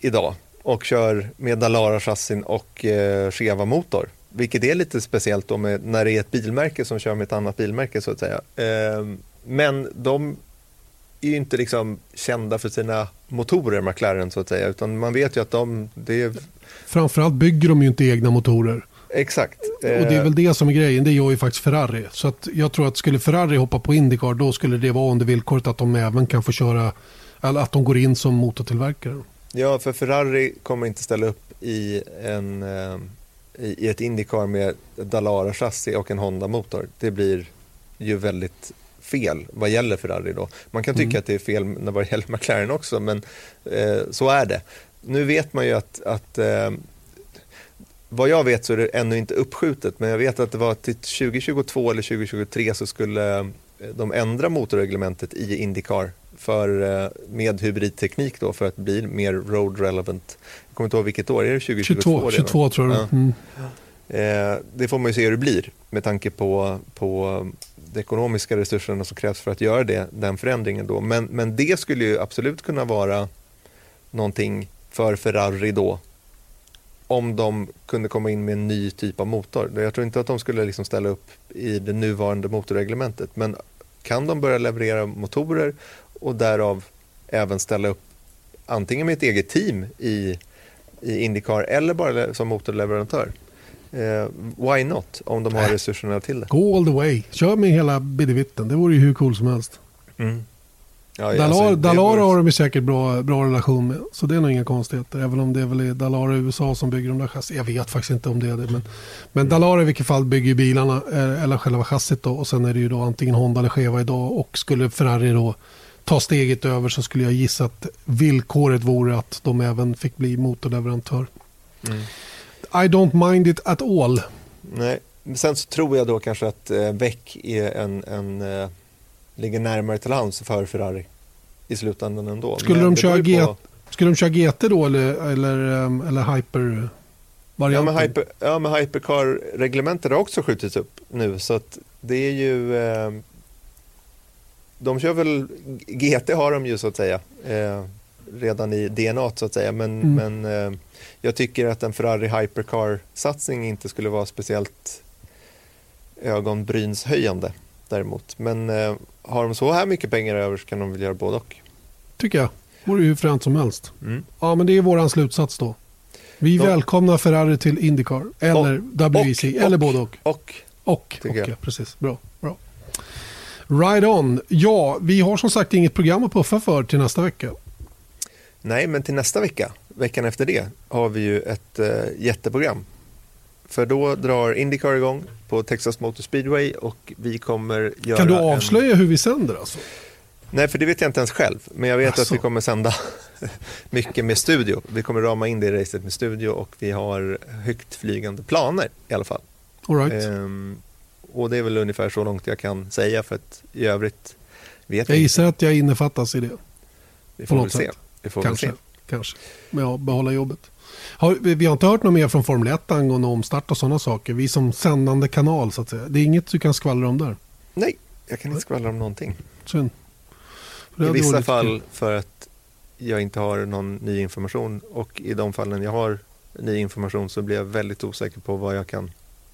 idag och kör med Dalara-chassin och eh, Cheva-motor. Vilket är lite speciellt då med, när det är ett bilmärke som kör med ett annat bilmärke så att säga. Eh, men de är ju inte liksom kända för sina motorer, McLaren så att säga, utan man vet ju att de... Det är... Framförallt bygger de ju inte egna motorer. Exakt. Och det är väl det som är grejen, det gör ju faktiskt Ferrari. Så att jag tror att skulle Ferrari hoppa på Indycar då skulle det vara under villkoret att de även kan få köra, eller att de går in som motortillverkare. Ja, för Ferrari kommer inte ställa upp i en eh, i ett Indycar med Dalara-chassi och en Honda-motor. Det blir ju väldigt fel vad gäller Ferrari då. Man kan tycka mm. att det är fel när det gäller McLaren också, men eh, så är det. Nu vet man ju att, att eh, vad jag vet så är det ännu inte uppskjutet, men jag vet att det var till 2022 eller 2023 så skulle de ändra motorreglementet i Indycar för, eh, med hybridteknik då för att bli mer road relevant. Jag kommer inte ihåg vilket år, är det 2022? 22, 22 tror jag. Ja. Mm. Eh, det får man ju se hur det blir med tanke på, på de ekonomiska resurserna som krävs för att göra det, den förändringen. Då. Men, men det skulle ju absolut kunna vara någonting för Ferrari då om de kunde komma in med en ny typ av motor. Jag tror inte att de skulle liksom ställa upp i det nuvarande motorreglementet men kan de börja leverera motorer och därav även ställa upp antingen med ett eget team i, i Indycar eller bara som motorleverantör. Eh, why not, om de har resurserna till det? Go all the way. Kör med hela bidevitten. Det vore ju hur cool som helst. Mm. Ja, Dalar, alltså, Dalara vore... har de säkert bra, bra relation med. Så det är nog inga konstigheter. Även om det är väl Dalara i USA som bygger de där chassit. Jag vet faktiskt inte om det är det. Men, men mm. Dalara i vilket fall bygger bilarna. Eh, eller själva chassit då. Och sen är det ju då antingen Honda eller Cheva idag. Och skulle Ferrari då ta steget över så skulle jag gissa att villkoret vore att de även fick bli motorleverantör. Mm. I don't mind it at all. Nej, sen så tror jag då kanske att eh, är en, en eh, ligger närmare till hands för Ferrari i slutändan ändå. Skulle Men de köra G- Skulle de köra GT då eller, eller, ehm, eller Hyper? Ja men, hyper, ja, men hypercar-reglementet har också skjutits upp nu så att det är ju eh, de kör väl, GT har de ju så att säga eh, redan i DNA så att säga men, Mm. men eh, jag tycker att en Ferrari hypercar-satsning inte skulle vara speciellt ögonbrynshöjande däremot men eh, har de så här mycket pengar över så kan de väl göra både och. Tycker jag. Vore ju hur fränt som helst. Mm. Ja, men det är våran slutsats då. Vi Ja. välkomnar Ferrari till Indycar eller WEC och- eller och- både och. Och Och, och jag. ja, precis. Bra. Right on. Ja, vi har som sagt inget program att puffa för till nästa vecka. Nej, men till nästa vecka, veckan efter det, har vi ju ett eh, jätteprogram. För då drar Indycar igång på Texas Motor Speedway och vi kommer göra Kan du En... avslöja hur vi sänder alltså? Nej, för det vet jag inte ens själv. Men jag vet Asså. att vi kommer sända mycket med studio. Vi kommer rama in det i racet med studio och vi har högt flygande planer i alla fall. All right. Ehm, och det är väl ungefär så långt jag kan säga för att i övrigt vet jag vi gissar att jag innefattas i det. Vi får väl se. Vi får väl Kanske. se. Kanske. Men ja, behålla jobbet. Har, vi vi har inte hört något mer från Formel 1 angående omstart och sådana saker. Vi som sändande kanal så att säga. Det är inget du kan skvallra om där. Nej, jag kan inte skvallra om någonting. Synd. I vissa fall för att jag inte har någon ny information och i de fallen jag har ny information så blir jag väldigt osäker på vad jag kan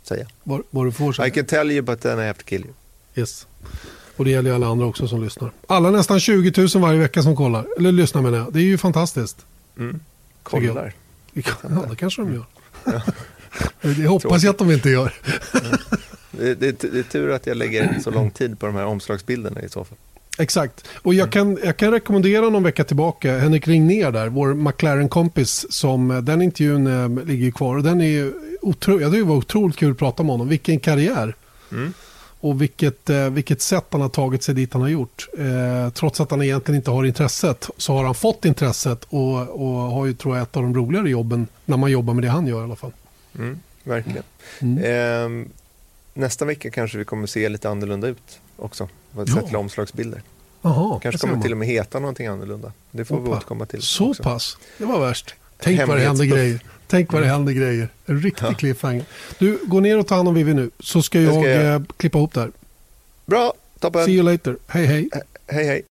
säga. Vad, vad du får säga. I can tell you but then I have to kill you. Yes. Och det gäller ju alla andra också som lyssnar. Alla nästan 20 000 varje vecka som kollar. Eller lyssnar menar jag. Det är ju fantastiskt. Mm. Kollar. Ja, det kanske de gör. Ja. Det hoppas jag att de inte gör. Det, det, det är tur att jag lägger så lång tid på de här omslagsbilderna i så fall. Exakt. Och Mm. jag kan, jag kan rekommendera någon vecka tillbaka Henrik Ringner där, vår McLaren-kompis. Som, eh, den intervjun eh, ligger ju kvar. Och den är otro, jag tycker det var otroligt kul att prata med honom. Vilken karriär. Mm. Och vilket, eh, vilket sätt han har tagit sig dit han har gjort. Eh, trots att han egentligen inte har intresset så har han fått intresset och, och har ju tror jag ett av de roligare jobben när man jobbar med det han gör i alla fall. Mm. Verkligen. Mm. Ehm, nästa vecka kanske vi kommer se lite annorlunda ut också. Vad Ja. sett till omslagsbilder. Jaha, Kanske kommer till och med heta någonting annorlunda. Det får vi Opa. återkomma till. Så också. pass? Det var värst. Tänk vad det händer grejer. Tänk vad det händer grejer. En riktig Ja. cliffhanger. Du, gå ner och ta hand om Vivi nu. Så ska Det jag, ska jag. eh, klippa ihop där. Bra, toppen. See you later. Hej hej. Hej hej.